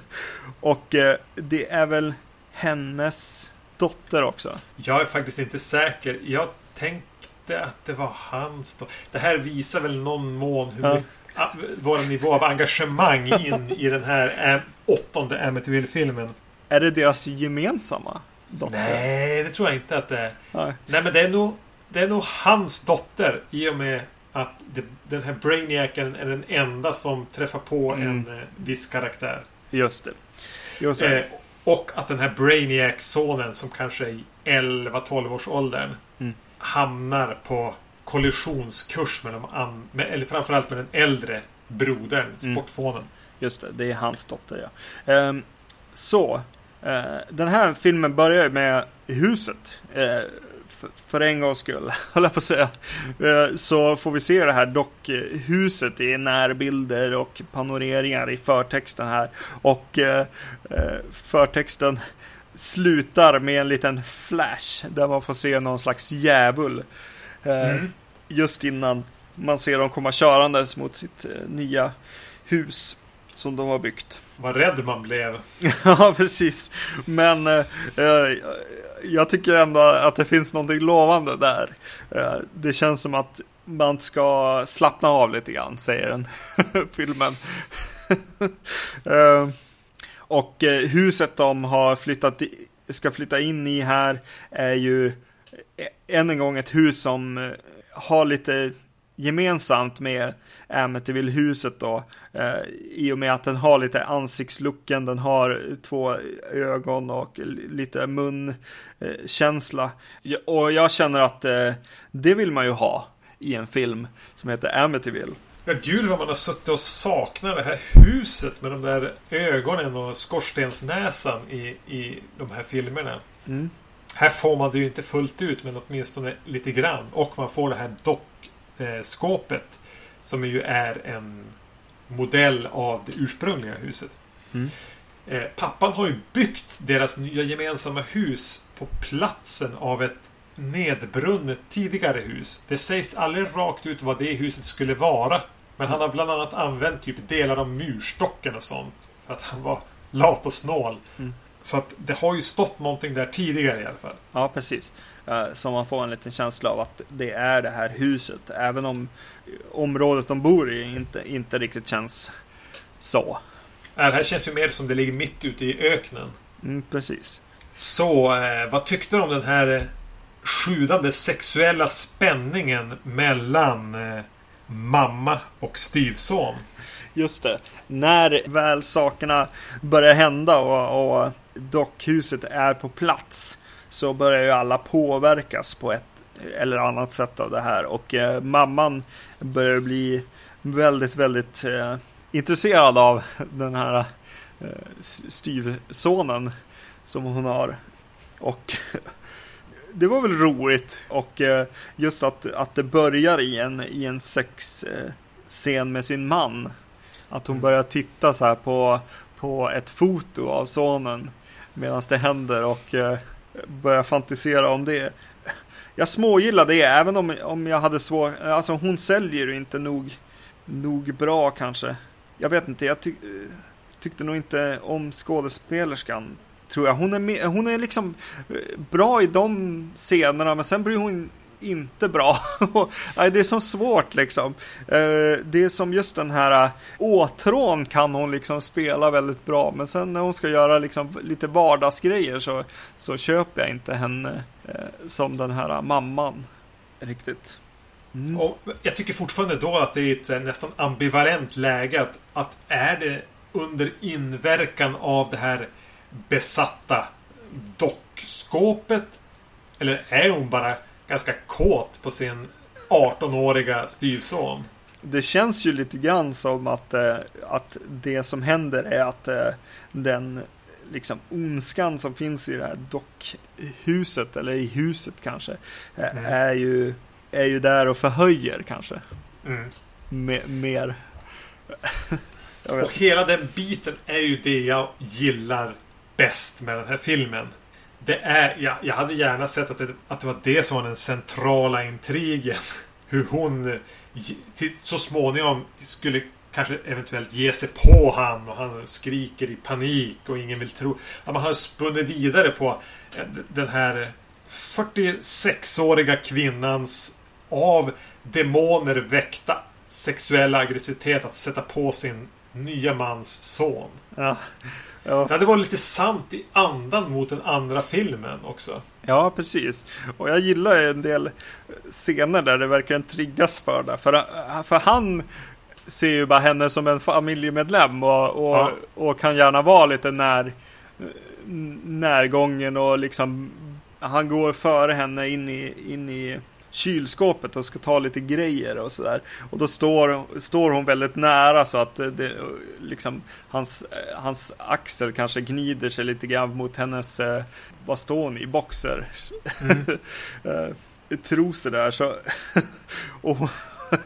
[LAUGHS] och eh, det är väl hennes dotter också? Jag är faktiskt inte säker. Jag tänkte att det var hans dotter. Det här visar väl någon mån hur ja. mycket vår nivå av engagemang in i den här åttonde Amityville-filmen. Är det deras gemensamma dotter? Nej, det tror jag inte att det är. Nej, Nej men det är, nog, det är nog hans dotter i och med att det, den här Brainiacen är den enda som träffar på mm. en eh, viss karaktär. Just det. Just det. Eh, och att den här Brainiac-sonen som kanske är i 11-12 års åldern mm. hamnar på kollisionskurs med de an, med, eller framförallt med den äldre brodern, sportfånen. Mm. Just det, det är hans dotter ja. Ehm, så, den här filmen börjar med huset. Eh, för en gångs skull, [LAUGHS] höll jag på att säga. Eh, så får vi se det här dockhuset i närbilder och panoreringar i förtexten här. Och eh, eh, förtexten slutar med en liten flash där man får se någon slags djävul. Mm. Just innan man ser dem komma körandes mot sitt nya hus som de har byggt. Vad rädd man blev. [LAUGHS] ja, precis. Men eh, jag tycker ändå att det finns någonting lovande där. Eh, det känns som att man ska slappna av lite grann, säger den [LAUGHS] filmen. [LAUGHS] eh, och eh, huset de har flyttat i, ska flytta in i här är ju än en gång ett hus som eh, har lite gemensamt med Amityville-huset då. Eh, I och med att den har lite ansiktslucken, den har två ögon och lite munkänsla. Eh, och jag känner att eh, det vill man ju ha i en film som heter Amityville. Ja, gud vad man har suttit och saknat det här huset med de där ögonen och skorstensnäsan i, i de här filmerna. Mm. Här får man det ju inte fullt ut, men åtminstone lite grann. Och man får det här dockskåpet. Som ju är en modell av det ursprungliga huset. Mm. Eh, pappan har ju byggt deras nya gemensamma hus på platsen av ett nedbrunnet tidigare hus. Det sägs aldrig rakt ut vad det huset skulle vara. Men han har bland annat använt typ delar av murstocken och sånt. För att han var lat och snål. Mm. Så att det har ju stått någonting där tidigare i alla fall. Ja, precis. Eh, så man får en liten känsla av att det är det här huset. Även om området de bor i inte, inte riktigt känns så. Det här känns ju mer som det ligger mitt ute i öknen. Mm, precis. Så, eh, vad tyckte du om den här sjudande sexuella spänningen mellan eh, mamma och styvson? Just det. När väl sakerna börjar hända och, och dockhuset är på plats så börjar ju alla påverkas på ett eller annat sätt av det här. Och eh, mamman börjar bli väldigt, väldigt eh, intresserad av den här eh, styvsonen som hon har. Och [LAUGHS] det var väl roligt och eh, just att, att det börjar i en, i en sexscen med sin man. Att hon börjar titta så här på, på ett foto av sonen medan det händer och börja fantisera om det. Jag smågillar det, även om, om jag hade svårt. Alltså hon säljer ju inte nog, nog bra kanske. Jag vet inte, jag tyck, tyckte nog inte om skådespelerskan. Tror jag. Hon är, med, hon är liksom eh, bra i de scenerna, men sen blir hon inte bra. [LAUGHS] det är så svårt liksom. Eh, det är som just den här eh, åtrån kan hon liksom spela väldigt bra. Men sen när hon ska göra liksom lite vardagsgrejer så, så köper jag inte henne eh, som den här mamman. Riktigt. Mm. Och jag tycker fortfarande då att det är ett nästan ambivalent läge. Att, att är det under inverkan av det här besatta dockskåpet? Eller är hon bara ganska kåt på sin 18-åriga styvson. Det känns ju lite grann som att, eh, att det som händer är att eh, den liksom ondskan som finns i det här dockhuset, eller i huset kanske, eh, mm. är, ju, är ju där och förhöjer kanske. Mm. mer. [LAUGHS] och hela den biten är ju det jag gillar bäst med den här filmen det är, jag, jag hade gärna sett att det, att det var det som var den centrala intrigen. [LAUGHS] Hur hon till, så småningom skulle kanske eventuellt ge sig på han och han skriker i panik och ingen vill tro. Att man har spunnit vidare på eh, den här 46-åriga kvinnans av demoner väckta sexuella aggressivitet att sätta på sin nya mans son. Ja. Ja. Det hade varit lite sant i andan mot den andra filmen också. Ja, precis. Och jag gillar en del scener där det verkligen triggas för det. För, för han ser ju bara henne som en familjemedlem och, och, ja. och kan gärna vara lite när, närgången och liksom han går före henne in i, in i kylskåpet och ska ta lite grejer och sådär. Och då står, står hon väldigt nära så att det, liksom, hans, hans axel kanske gnider sig lite grann mot hennes, eh, vad står hon i, boxer. Mm. [LAUGHS] Eh, trosor där så. [LAUGHS] och,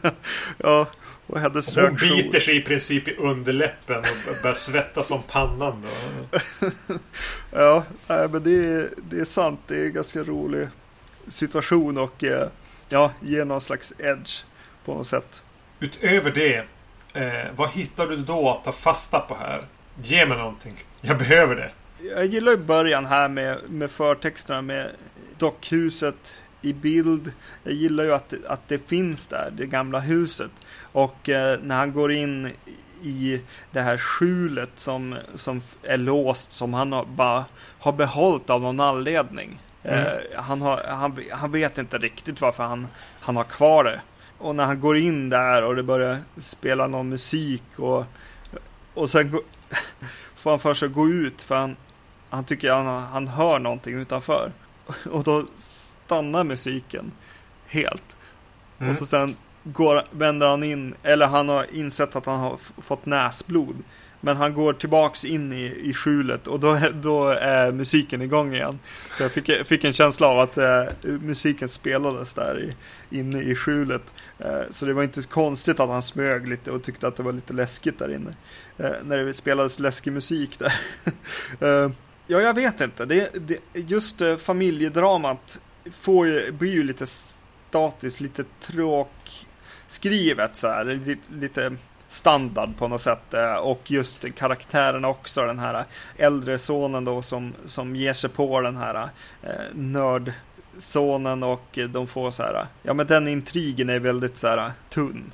[LAUGHS] ja, och hennes Hon reaktion. biter sig i princip i underläppen och börjar svettas som pannan. Då. ja, men det är, det är sant. Det är en ganska rolig situation och eh, ja, ger någon slags edge på något sätt. Utöver det, eh, vad hittar du då att ta fasta på här? Ge mig någonting. Jag behöver det. Jag gillar ju början här med, med förtexterna med dockhuset i bild. Jag gillar ju att, att det finns där, det gamla huset. Och eh, när han går in i det här skjulet som, som är låst, som han har, bara har behållit av någon anledning. Mm. Eh, han, har, han, han vet inte riktigt varför han, han har kvar det. Och när han går in där och det börjar spela någon musik och, och sen gå, [LAUGHS] får han för sig gå ut för han, han tycker han, han hör någonting utanför. [LAUGHS] Och då stannar musiken helt. Mm. Och så sen går, vänder han in, eller han har insett att han har fått näsblod. Men han går tillbaks in i, i skjulet och då, [LAUGHS] då är musiken igång igen. Så jag fick, fick en känsla av att eh, musiken spelades där i, inne i skjulet. Eh, så det var inte konstigt att han smög lite och tyckte att det var lite läskigt där inne. Eh, när det spelades läskig musik där. [LAUGHS] Eh, ja, jag vet inte. Det, det, just eh, familjedramat får ju, blir ju lite statiskt, lite tråkskrivet så här. Lite standard på något sätt. Eh, och just karaktärerna också. Den här äldre sonen då som, som ger sig på den här eh, nördsonen och de får så här. Ja men den intrigen är väldigt så här tunn.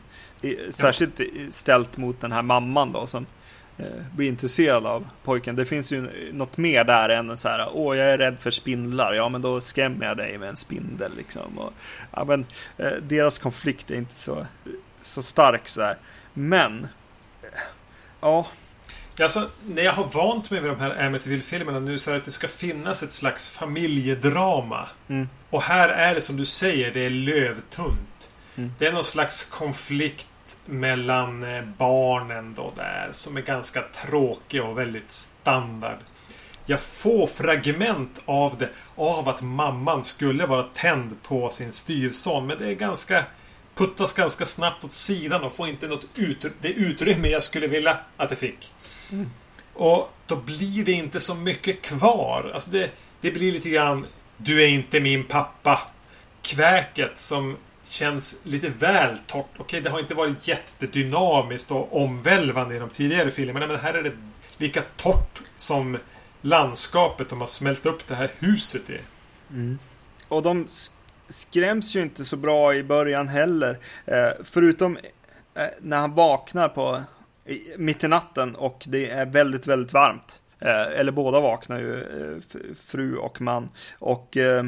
Särskilt ställt mot den här mamman då som eh, blir intresserad av pojken. Det finns ju något mer där än så här. Åh, jag är rädd för spindlar. Ja, men då skrämmer jag dig med en spindel liksom. Och, ja, men eh, deras konflikt är inte så, så stark så här. Men... Ja. Alltså, när jag har vant mig vid de här Amityville-filmerna nu så är det att det ska finnas ett slags familjedrama. Mm. Och här är det som du säger, det är lövtunt. Mm. Det är någon slags konflikt mellan eh, barnen då där som är ganska tråkig och väldigt standard. Jag får fragment av det av att mamman skulle vara tänd på sin styvson men det är ganska puttas ganska snabbt åt sidan och får inte något ut, det utrymme jag skulle vilja att det fick. Mm. Och då blir det inte så mycket kvar. Alltså det, det blir lite grann Du är inte min pappa. Kväket som känns lite väl torrt. Okej, det har inte varit jättedynamiskt och omvälvande i de tidigare filmerna men här är det lika torrt som landskapet de har smält upp det här huset i. Mm. Och de skräms ju inte så bra i början heller. Eh, förutom eh, när han vaknar på mitt i natten och det är väldigt, väldigt varmt. Eh, eller båda vaknar ju, eh, fru och man. Och eh,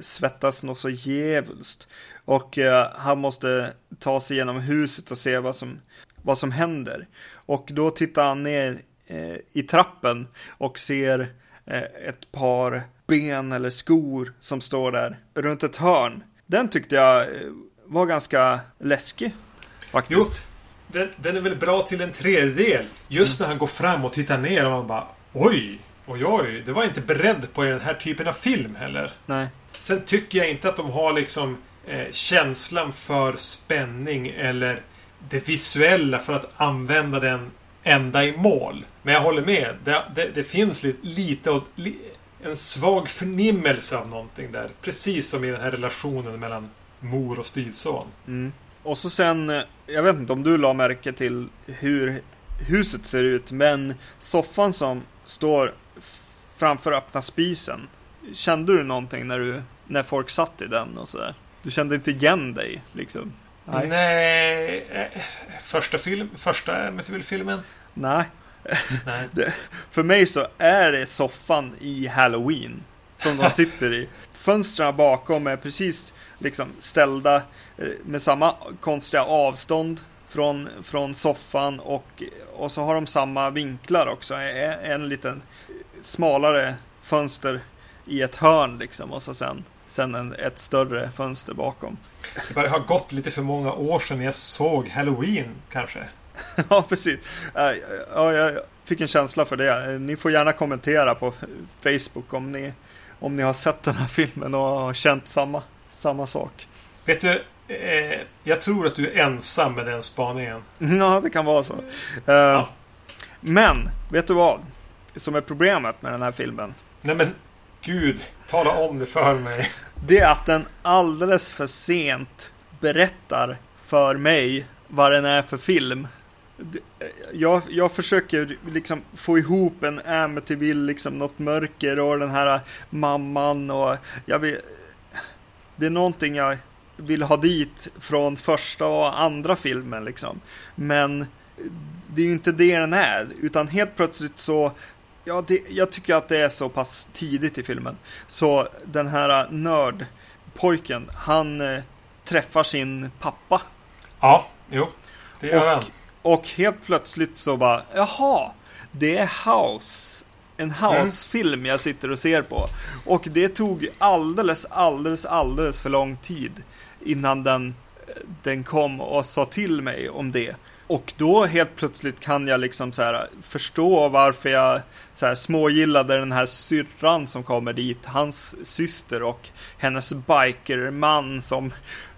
svettas något så djävulskt. Och eh, han måste ta sig genom huset och se vad som, vad som händer. Och då tittar han ner eh, i trappen och ser ett par ben eller skor som står där runt ett hörn. Den tyckte jag eh, var ganska läskig. Faktiskt. Jo, den, den är väl bra till en tredjedel. Just mm. när han går fram och tittar ner och man bara Oj! Oj, oj. Det var jag inte beredd på i den här typen av film heller. Nej. Sen tycker jag inte att de har liksom eh, känslan för spänning eller det visuella för att använda den ända i mål. Men jag håller med. Det, det, det finns lite, lite och, li, en svag förnimmelse av någonting där. Precis som i den här relationen mellan mor och styvson. Mm. Och så sen, eh, jag vet inte om du la märke till hur huset ser ut, men soffan som står framför öppna spisen. Kände du någonting när, du, när folk satt i den och sådär? Du kände inte igen dig liksom? Nej. Nej. Eh, första, film, första Amityville-filmen? Nej. Det, för mig så är det soffan i Halloween. Som de [LAUGHS] sitter i. Fönstren bakom är precis liksom ställda eh, med samma konstiga avstånd från, från soffan och, och så har de samma vinklar också. En, en liten smalare fönster i ett hörn liksom och så sen, sen en, ett större fönster bakom. Det börjar ha gått lite för många år sedan jag såg Halloween kanske. [LAUGHS] ja, precis. Ja, jag fick en känsla för det. Ni får gärna kommentera på Facebook om ni, om ni har sett den här filmen och har känt samma, samma sak. Vet du, eh, jag tror att du är ensam med den spaningen. [LAUGHS] Ja, det kan vara så. Uh, ja. Men, vet du vad? Som är problemet med den här filmen? Nej men, gud, tala om det för mig. [LAUGHS] Det är att den alldeles för sent berättar för mig vad den är för film. Jag, jag försöker liksom få ihop en Amityville, liksom något mörker och den här mamman och jag vill... Det är någonting jag vill ha dit från första och andra filmen liksom. Men det är ju inte det den är, utan helt plötsligt så Ja, det, jag tycker att det är så pass tidigt i filmen. Så den här nördpojken, han eh, träffar sin pappa. Ja, jo. Det gör han. Och helt plötsligt så bara, jaha, det är House. En House-film jag sitter och ser på. Och det tog alldeles, alldeles, alldeles för lång tid innan den, den kom och sa till mig om det. Och då helt plötsligt kan jag liksom så här förstå varför jag så här smågillade den här syrran som kommer dit, hans syster och hennes bikerman som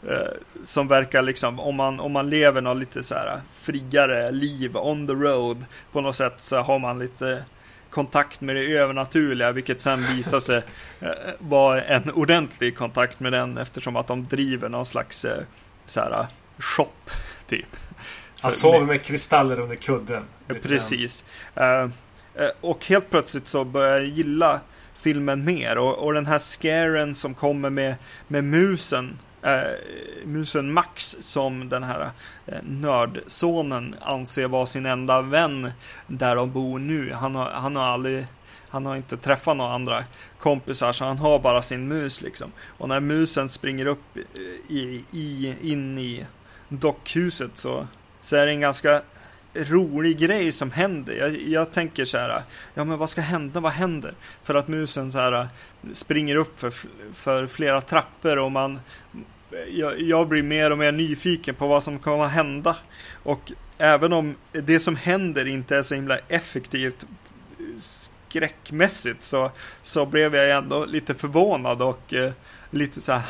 eh, som verkar liksom, om man, om man lever något lite så här friare liv on the road på något sätt så har man lite kontakt med det övernaturliga, vilket sen visar sig eh, vara en ordentlig kontakt med den eftersom att de driver någon slags eh, så här shop typ. Han sover med kristaller under kudden. Precis. Uh, och helt plötsligt så börjar jag gilla filmen mer. Och, och den här scaren som kommer med, med musen. Uh, musen Max som den här uh, nördsonen anser vara sin enda vän där de bor nu. Han har, han har aldrig han har inte träffat några andra kompisar så han har bara sin mus liksom. Och när musen springer upp i, i, in i dockhuset så så är det en ganska rolig grej som händer. Jag, jag, tänker så här, ja men vad ska hända, vad händer? För att musen så här springer upp för, för flera trappor och man jag, jag blir mer och mer nyfiken på vad som kommer att hända. Och även om det som händer inte är så himla effektivt skräckmässigt så, så blev jag ändå lite förvånad och eh, lite så här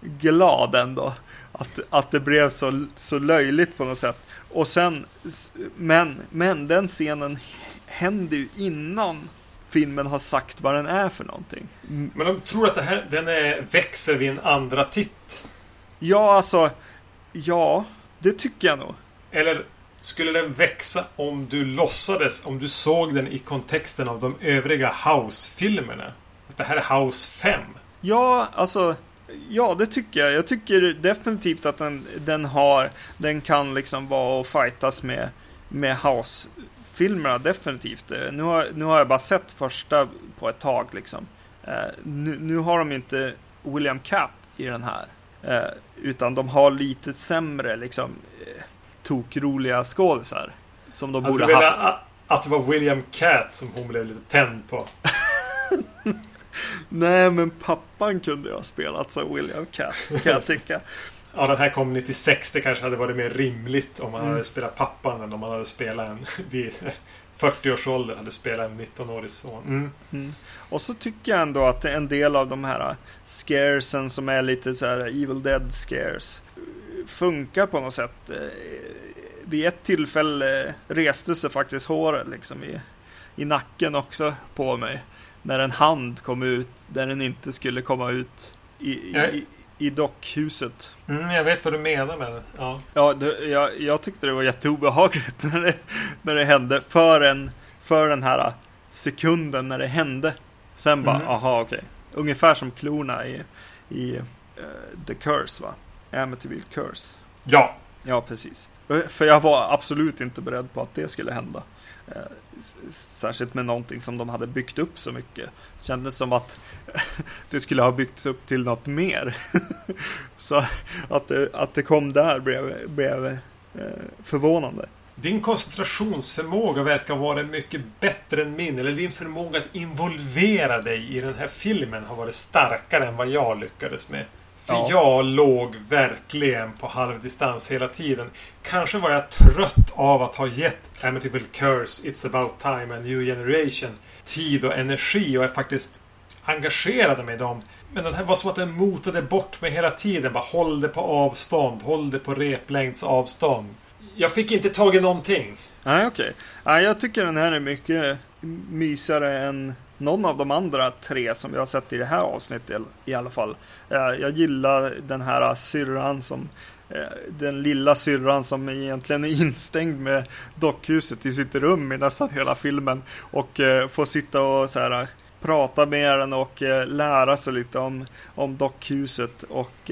halvglad ändå. Att, att det blev så, så löjligt på något sätt. Och sen, men, men den scenen händer ju innan filmen har sagt vad den är för någonting. Men de tror att det här, den är, växer vid en andra titt? Ja, alltså, ja, det tycker jag nog. Eller skulle den växa om du låtsades, om du såg den i kontexten av de övriga House-filmerna? Att det här är House 5? Ja, alltså Ja, det tycker jag. Jag tycker definitivt att den, den har, den kan liksom vara och fightas med, med House-filmerna, definitivt. Nu har, nu har jag bara sett första på ett tag liksom. Uh, nu, nu, har de inte William Catt i den här. Uh, utan de har lite sämre liksom tokroliga skådisar. Som de alltså, borde haft. Att det var William Catt som hon blev lite tänd på. [LAUGHS] Nej, men pappan kunde ju ha spelat som William Catt, kan jag tycka. [LAUGHS] Ja, den här kom 96. Det kanske hade varit mer rimligt om man mm. hade spelat pappan än om man hade spelat en [LAUGHS] vid 40 års ålder hade spelat en 19-årig son. Mm. Mm. Och så tycker jag ändå att en del av de här scaresen som är lite så här Evil Dead scares funkar på något sätt. Eh, vid ett tillfälle reste sig faktiskt håret liksom i, i nacken också på mig. När en hand kom ut där den inte skulle komma ut i, i, i dockhuset. Mm, jag vet vad du menar med det. Ja, ja det, jag, jag tyckte det var jätteobehagligt [LAUGHS] när det, när det hände. För, en, för den här sekunden när det hände. Sen bara, mm. aha okej. Okay. Ungefär som klorna i, i uh, The Curse va? Amityville Curse. Ja. Ja, precis. För jag var absolut inte beredd på att det skulle hända. Eh, särskilt med någonting som de hade byggt upp så mycket. Det kändes som att [LAUGHS] det skulle ha byggts upp till något mer. [LAUGHS] så att det, att det kom där blev, blev eh, förvånande. Din koncentrationsförmåga verkar vara mycket bättre än min. Eller din förmåga att involvera dig i den här filmen har varit starkare än vad jag lyckades med. För ja. jag låg verkligen på halvdistans hela tiden. Kanske var jag trött av att ha gett Amityville Curse, It's about time, A New Generation tid och energi och jag faktiskt engagerade mig i dem. Men den här var som att den motade bort mig hela tiden. Bara håll det på avstånd. Håll det på replängds avstånd. Jag fick inte tag i någonting. Nej, okej. Okay. jag tycker den här är mycket mysigare än någon av de andra tre som vi har sett i det här avsnittet i alla fall. Eh, jag gillar den här syrran som eh, den lilla syrran som egentligen är [LAUGHS] instängd med dockhuset i sitt rum i nästan hela filmen och eh, får sitta och så här prata med den och lära sig lite om, om dockhuset och,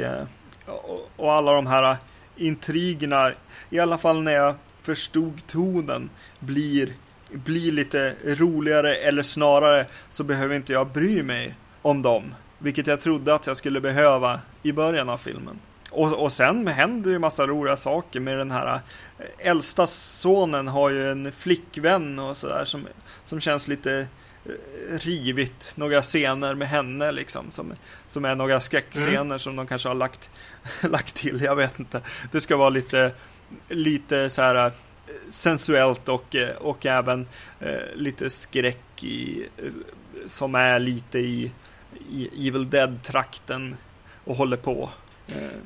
och alla de här intrigerna. I alla fall när jag förstod tonen blir blir lite roligare eller snarare så behöver inte jag bry mig om dem. Vilket jag trodde att jag skulle behöva i början av filmen. Och, och sen händer ju massa roliga saker med den här eh, äldsta sonen har ju en flickvän och sådär som, som känns lite eh, rivigt. Några scener med henne liksom som, som är några skräckscener mm. som de kanske har lagt, [LAUGHS] lagt till. Jag vet inte. Det ska vara lite, lite så här sensuellt och, eh, och även eh, lite skräck i, eh, som är lite i, i Evil Dead-trakten och håller på.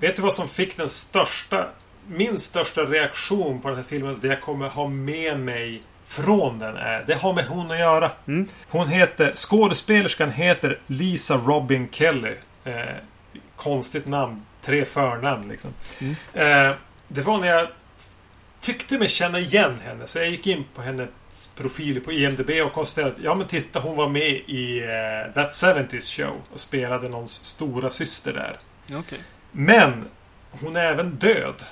Vet du vad som fick den största, min största reaktion på den här filmen? Det jag kommer ha med mig från den är, det har med hon att göra. Mm. Hon heter, skådespelerskan heter Lisa Robin Kelly. Eh, konstigt namn, tre förnamn liksom. Mm. Eh, det var när jag tyckte mig känna igen henne. Så jag gick in på hennes profil på IMDB och konstaterade att ja men titta hon var med i uh, That 70's Show och spelade någons stora syster där. Okay. Men hon är även död.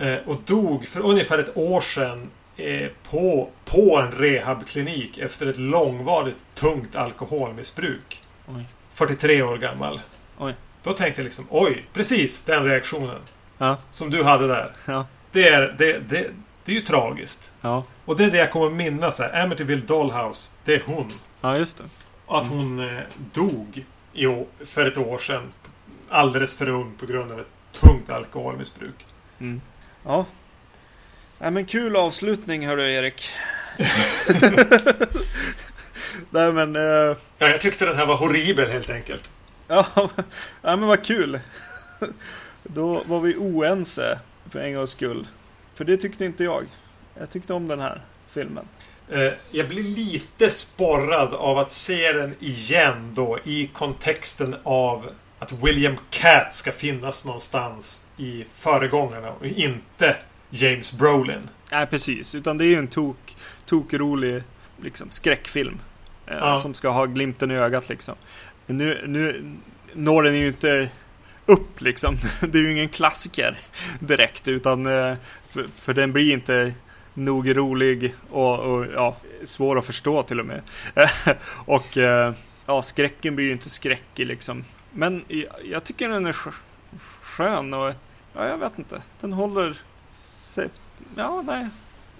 Uh, och dog för ungefär ett år sedan uh, på, på en rehabklinik efter ett långvarigt tungt alkoholmissbruk. Oj. 43 år gammal. Oj. Då tänkte jag liksom oj, precis den reaktionen. Ja. Som du hade där. Ja. Det är, det, det, det är ju tragiskt. Ja. Och det är det jag kommer minnas här. Amityville Dollhouse. Det är hon. Ja, just det. Och att hon eh, dog i, för ett år sedan. Alldeles för ung på grund av ett tungt alkoholmissbruk. Mm. Ja. Nej men kul avslutning hörru Erik. [LAUGHS] Nej men... Uh... Ja, jag tyckte den här var horribel helt enkelt. ja, [LAUGHS] men vad kul. Då var vi oense. För en gångs skull. För det tyckte inte jag. Jag tyckte om den här filmen. Eh, jag blir lite sporrad av att se den igen då i kontexten av att William Cat ska finnas någonstans i föregångarna och inte James Brolin. Nej, precis. Utan det är ju en tok, tokrolig liksom, skräckfilm. Eh, ja. Som ska ha glimten i ögat liksom. Nu, nu når den ju inte upp liksom. [LAUGHS] Det är ju ingen klassiker direkt utan eh, för, för den blir inte nog rolig och, och ja, svår att förstå till och med. [LAUGHS] och eh, ja, skräcken blir ju inte skräckig liksom. Men jag tycker den är skön och ja, jag vet inte. Den håller sig. Ja, nej.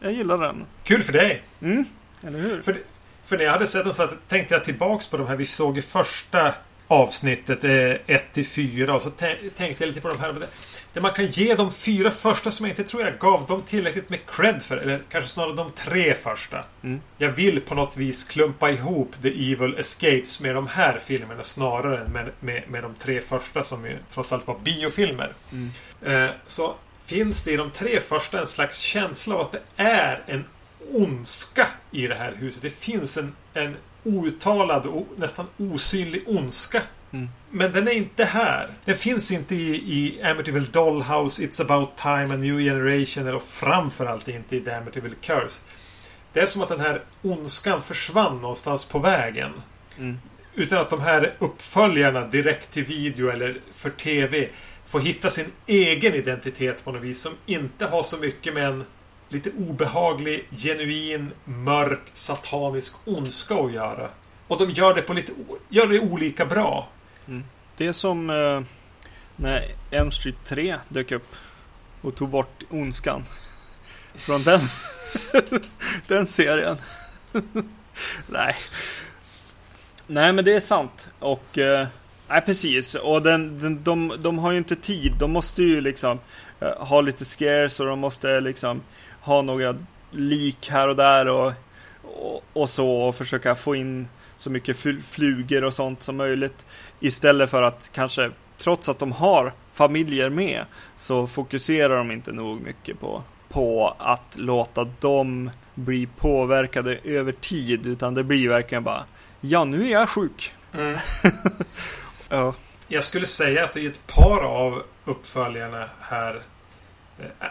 Jag gillar den. Kul för dig! Mm, eller hur? För, för när jag hade sett den så tänkte jag tillbaks på de här vi såg i första avsnittet 1 till 4 och så tänkte jag lite på de här. Det man kan ge de fyra första som jag inte tror jag gav dem tillräckligt med cred för. Eller kanske snarare de tre första. Mm. Jag vill på något vis klumpa ihop The Evil Escapes med de här filmerna snarare än med, med, med de tre första som ju trots allt var biofilmer. Mm. Eh, så finns det i de tre första en slags känsla av att det är en ondska i det här huset. Det finns en, en outtalad och nästan osynlig ondska. Mm. Men den är inte här. Den finns inte i, i Amityville Dollhouse, It's about time, A new generation eller framförallt inte i The Amityville Curse. Det är som att den här ondskan försvann någonstans på vägen. Mm. Utan att de här uppföljarna direkt till video eller för TV får hitta sin egen identitet på något vis som inte har så mycket med en lite obehaglig, genuin, mörk, satanisk ondska att göra. Och de gör det på lite gör det olika bra. Mm. Det är som eh, när M Street 3 dök upp och tog bort ondskan [LAUGHS] från den, [LAUGHS] den serien. [LAUGHS] Nej. Nej, men det är sant. Och eh, nej, precis. Och den, den, de, de har ju inte tid. De måste ju liksom eh, ha lite scares och de måste liksom ha några lik här och där och, och, och så och försöka få in så mycket fl- flugor och sånt som möjligt. Istället för att kanske, trots att de har familjer med, så fokuserar de inte nog mycket på, på att låta dem bli påverkade över tid. Utan det blir verkligen bara, ja nu är jag sjuk. [LAUGHS] Ja. Jag skulle säga att i ett par av uppföljarna här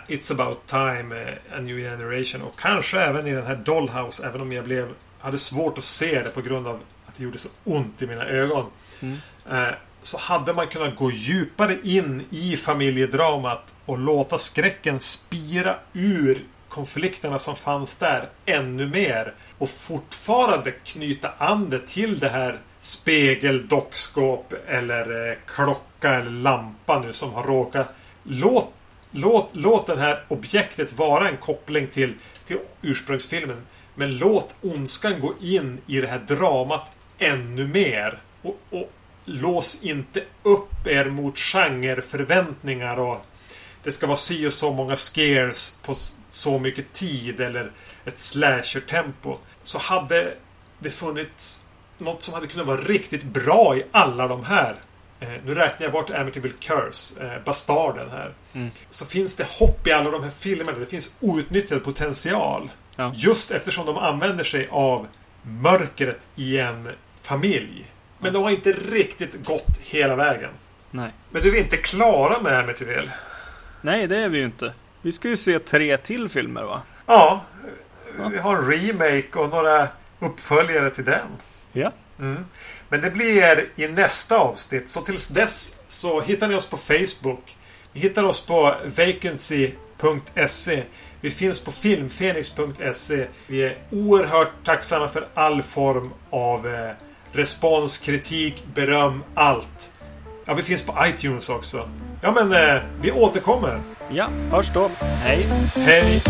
It's about time, eh, A new generation och kanske även i den här Dollhouse även om jag blev hade svårt att se det på grund av att det gjorde så ont i mina ögon. Mm. Eh, Så hade man kunnat gå djupare in i familjedramat och låta skräcken spira ur konflikterna som fanns där ännu mer. Och fortfarande knyta an det till det här spegel, dockskåp eller eh, klocka eller lampa nu som har råkat. Låt, låt, låt det här objektet vara en koppling till, till ursprungsfilmen. Men låt ondskan gå in i det här dramat ännu mer. Och, och lås inte upp er mot genreförväntningar och det ska vara si och så många scares på så mycket tid eller ett slasher-tempo. Så hade det funnits något som hade kunnat vara riktigt bra i alla de här. Eh, nu räknar jag bort Amityville Curse, eh, Bastarden här. Mm. Så finns det hopp i alla de här filmerna. Det finns outnyttjad potential. Ja. Just eftersom de använder sig av mörkret i en familj. Men de har inte riktigt gått hela vägen. Nej. Men du är inte klara med Amityville? Nej, det är vi ju inte. Vi ska ju se tre till filmer va? Ja, vi har en remake och några uppföljare till den. Ja. Mm. Men det blir i nästa avsnitt. Så tills dess så hittar ni oss på Facebook. Ni hittar oss på vacancy.se. Vi finns på filmfenix.se. Vi är oerhört tacksamma för all form av eh, respons, kritik, beröm, allt. Ja, vi finns på iTunes också. Ja, men eh, vi återkommer. Ja, hörs då. Hej. Hej!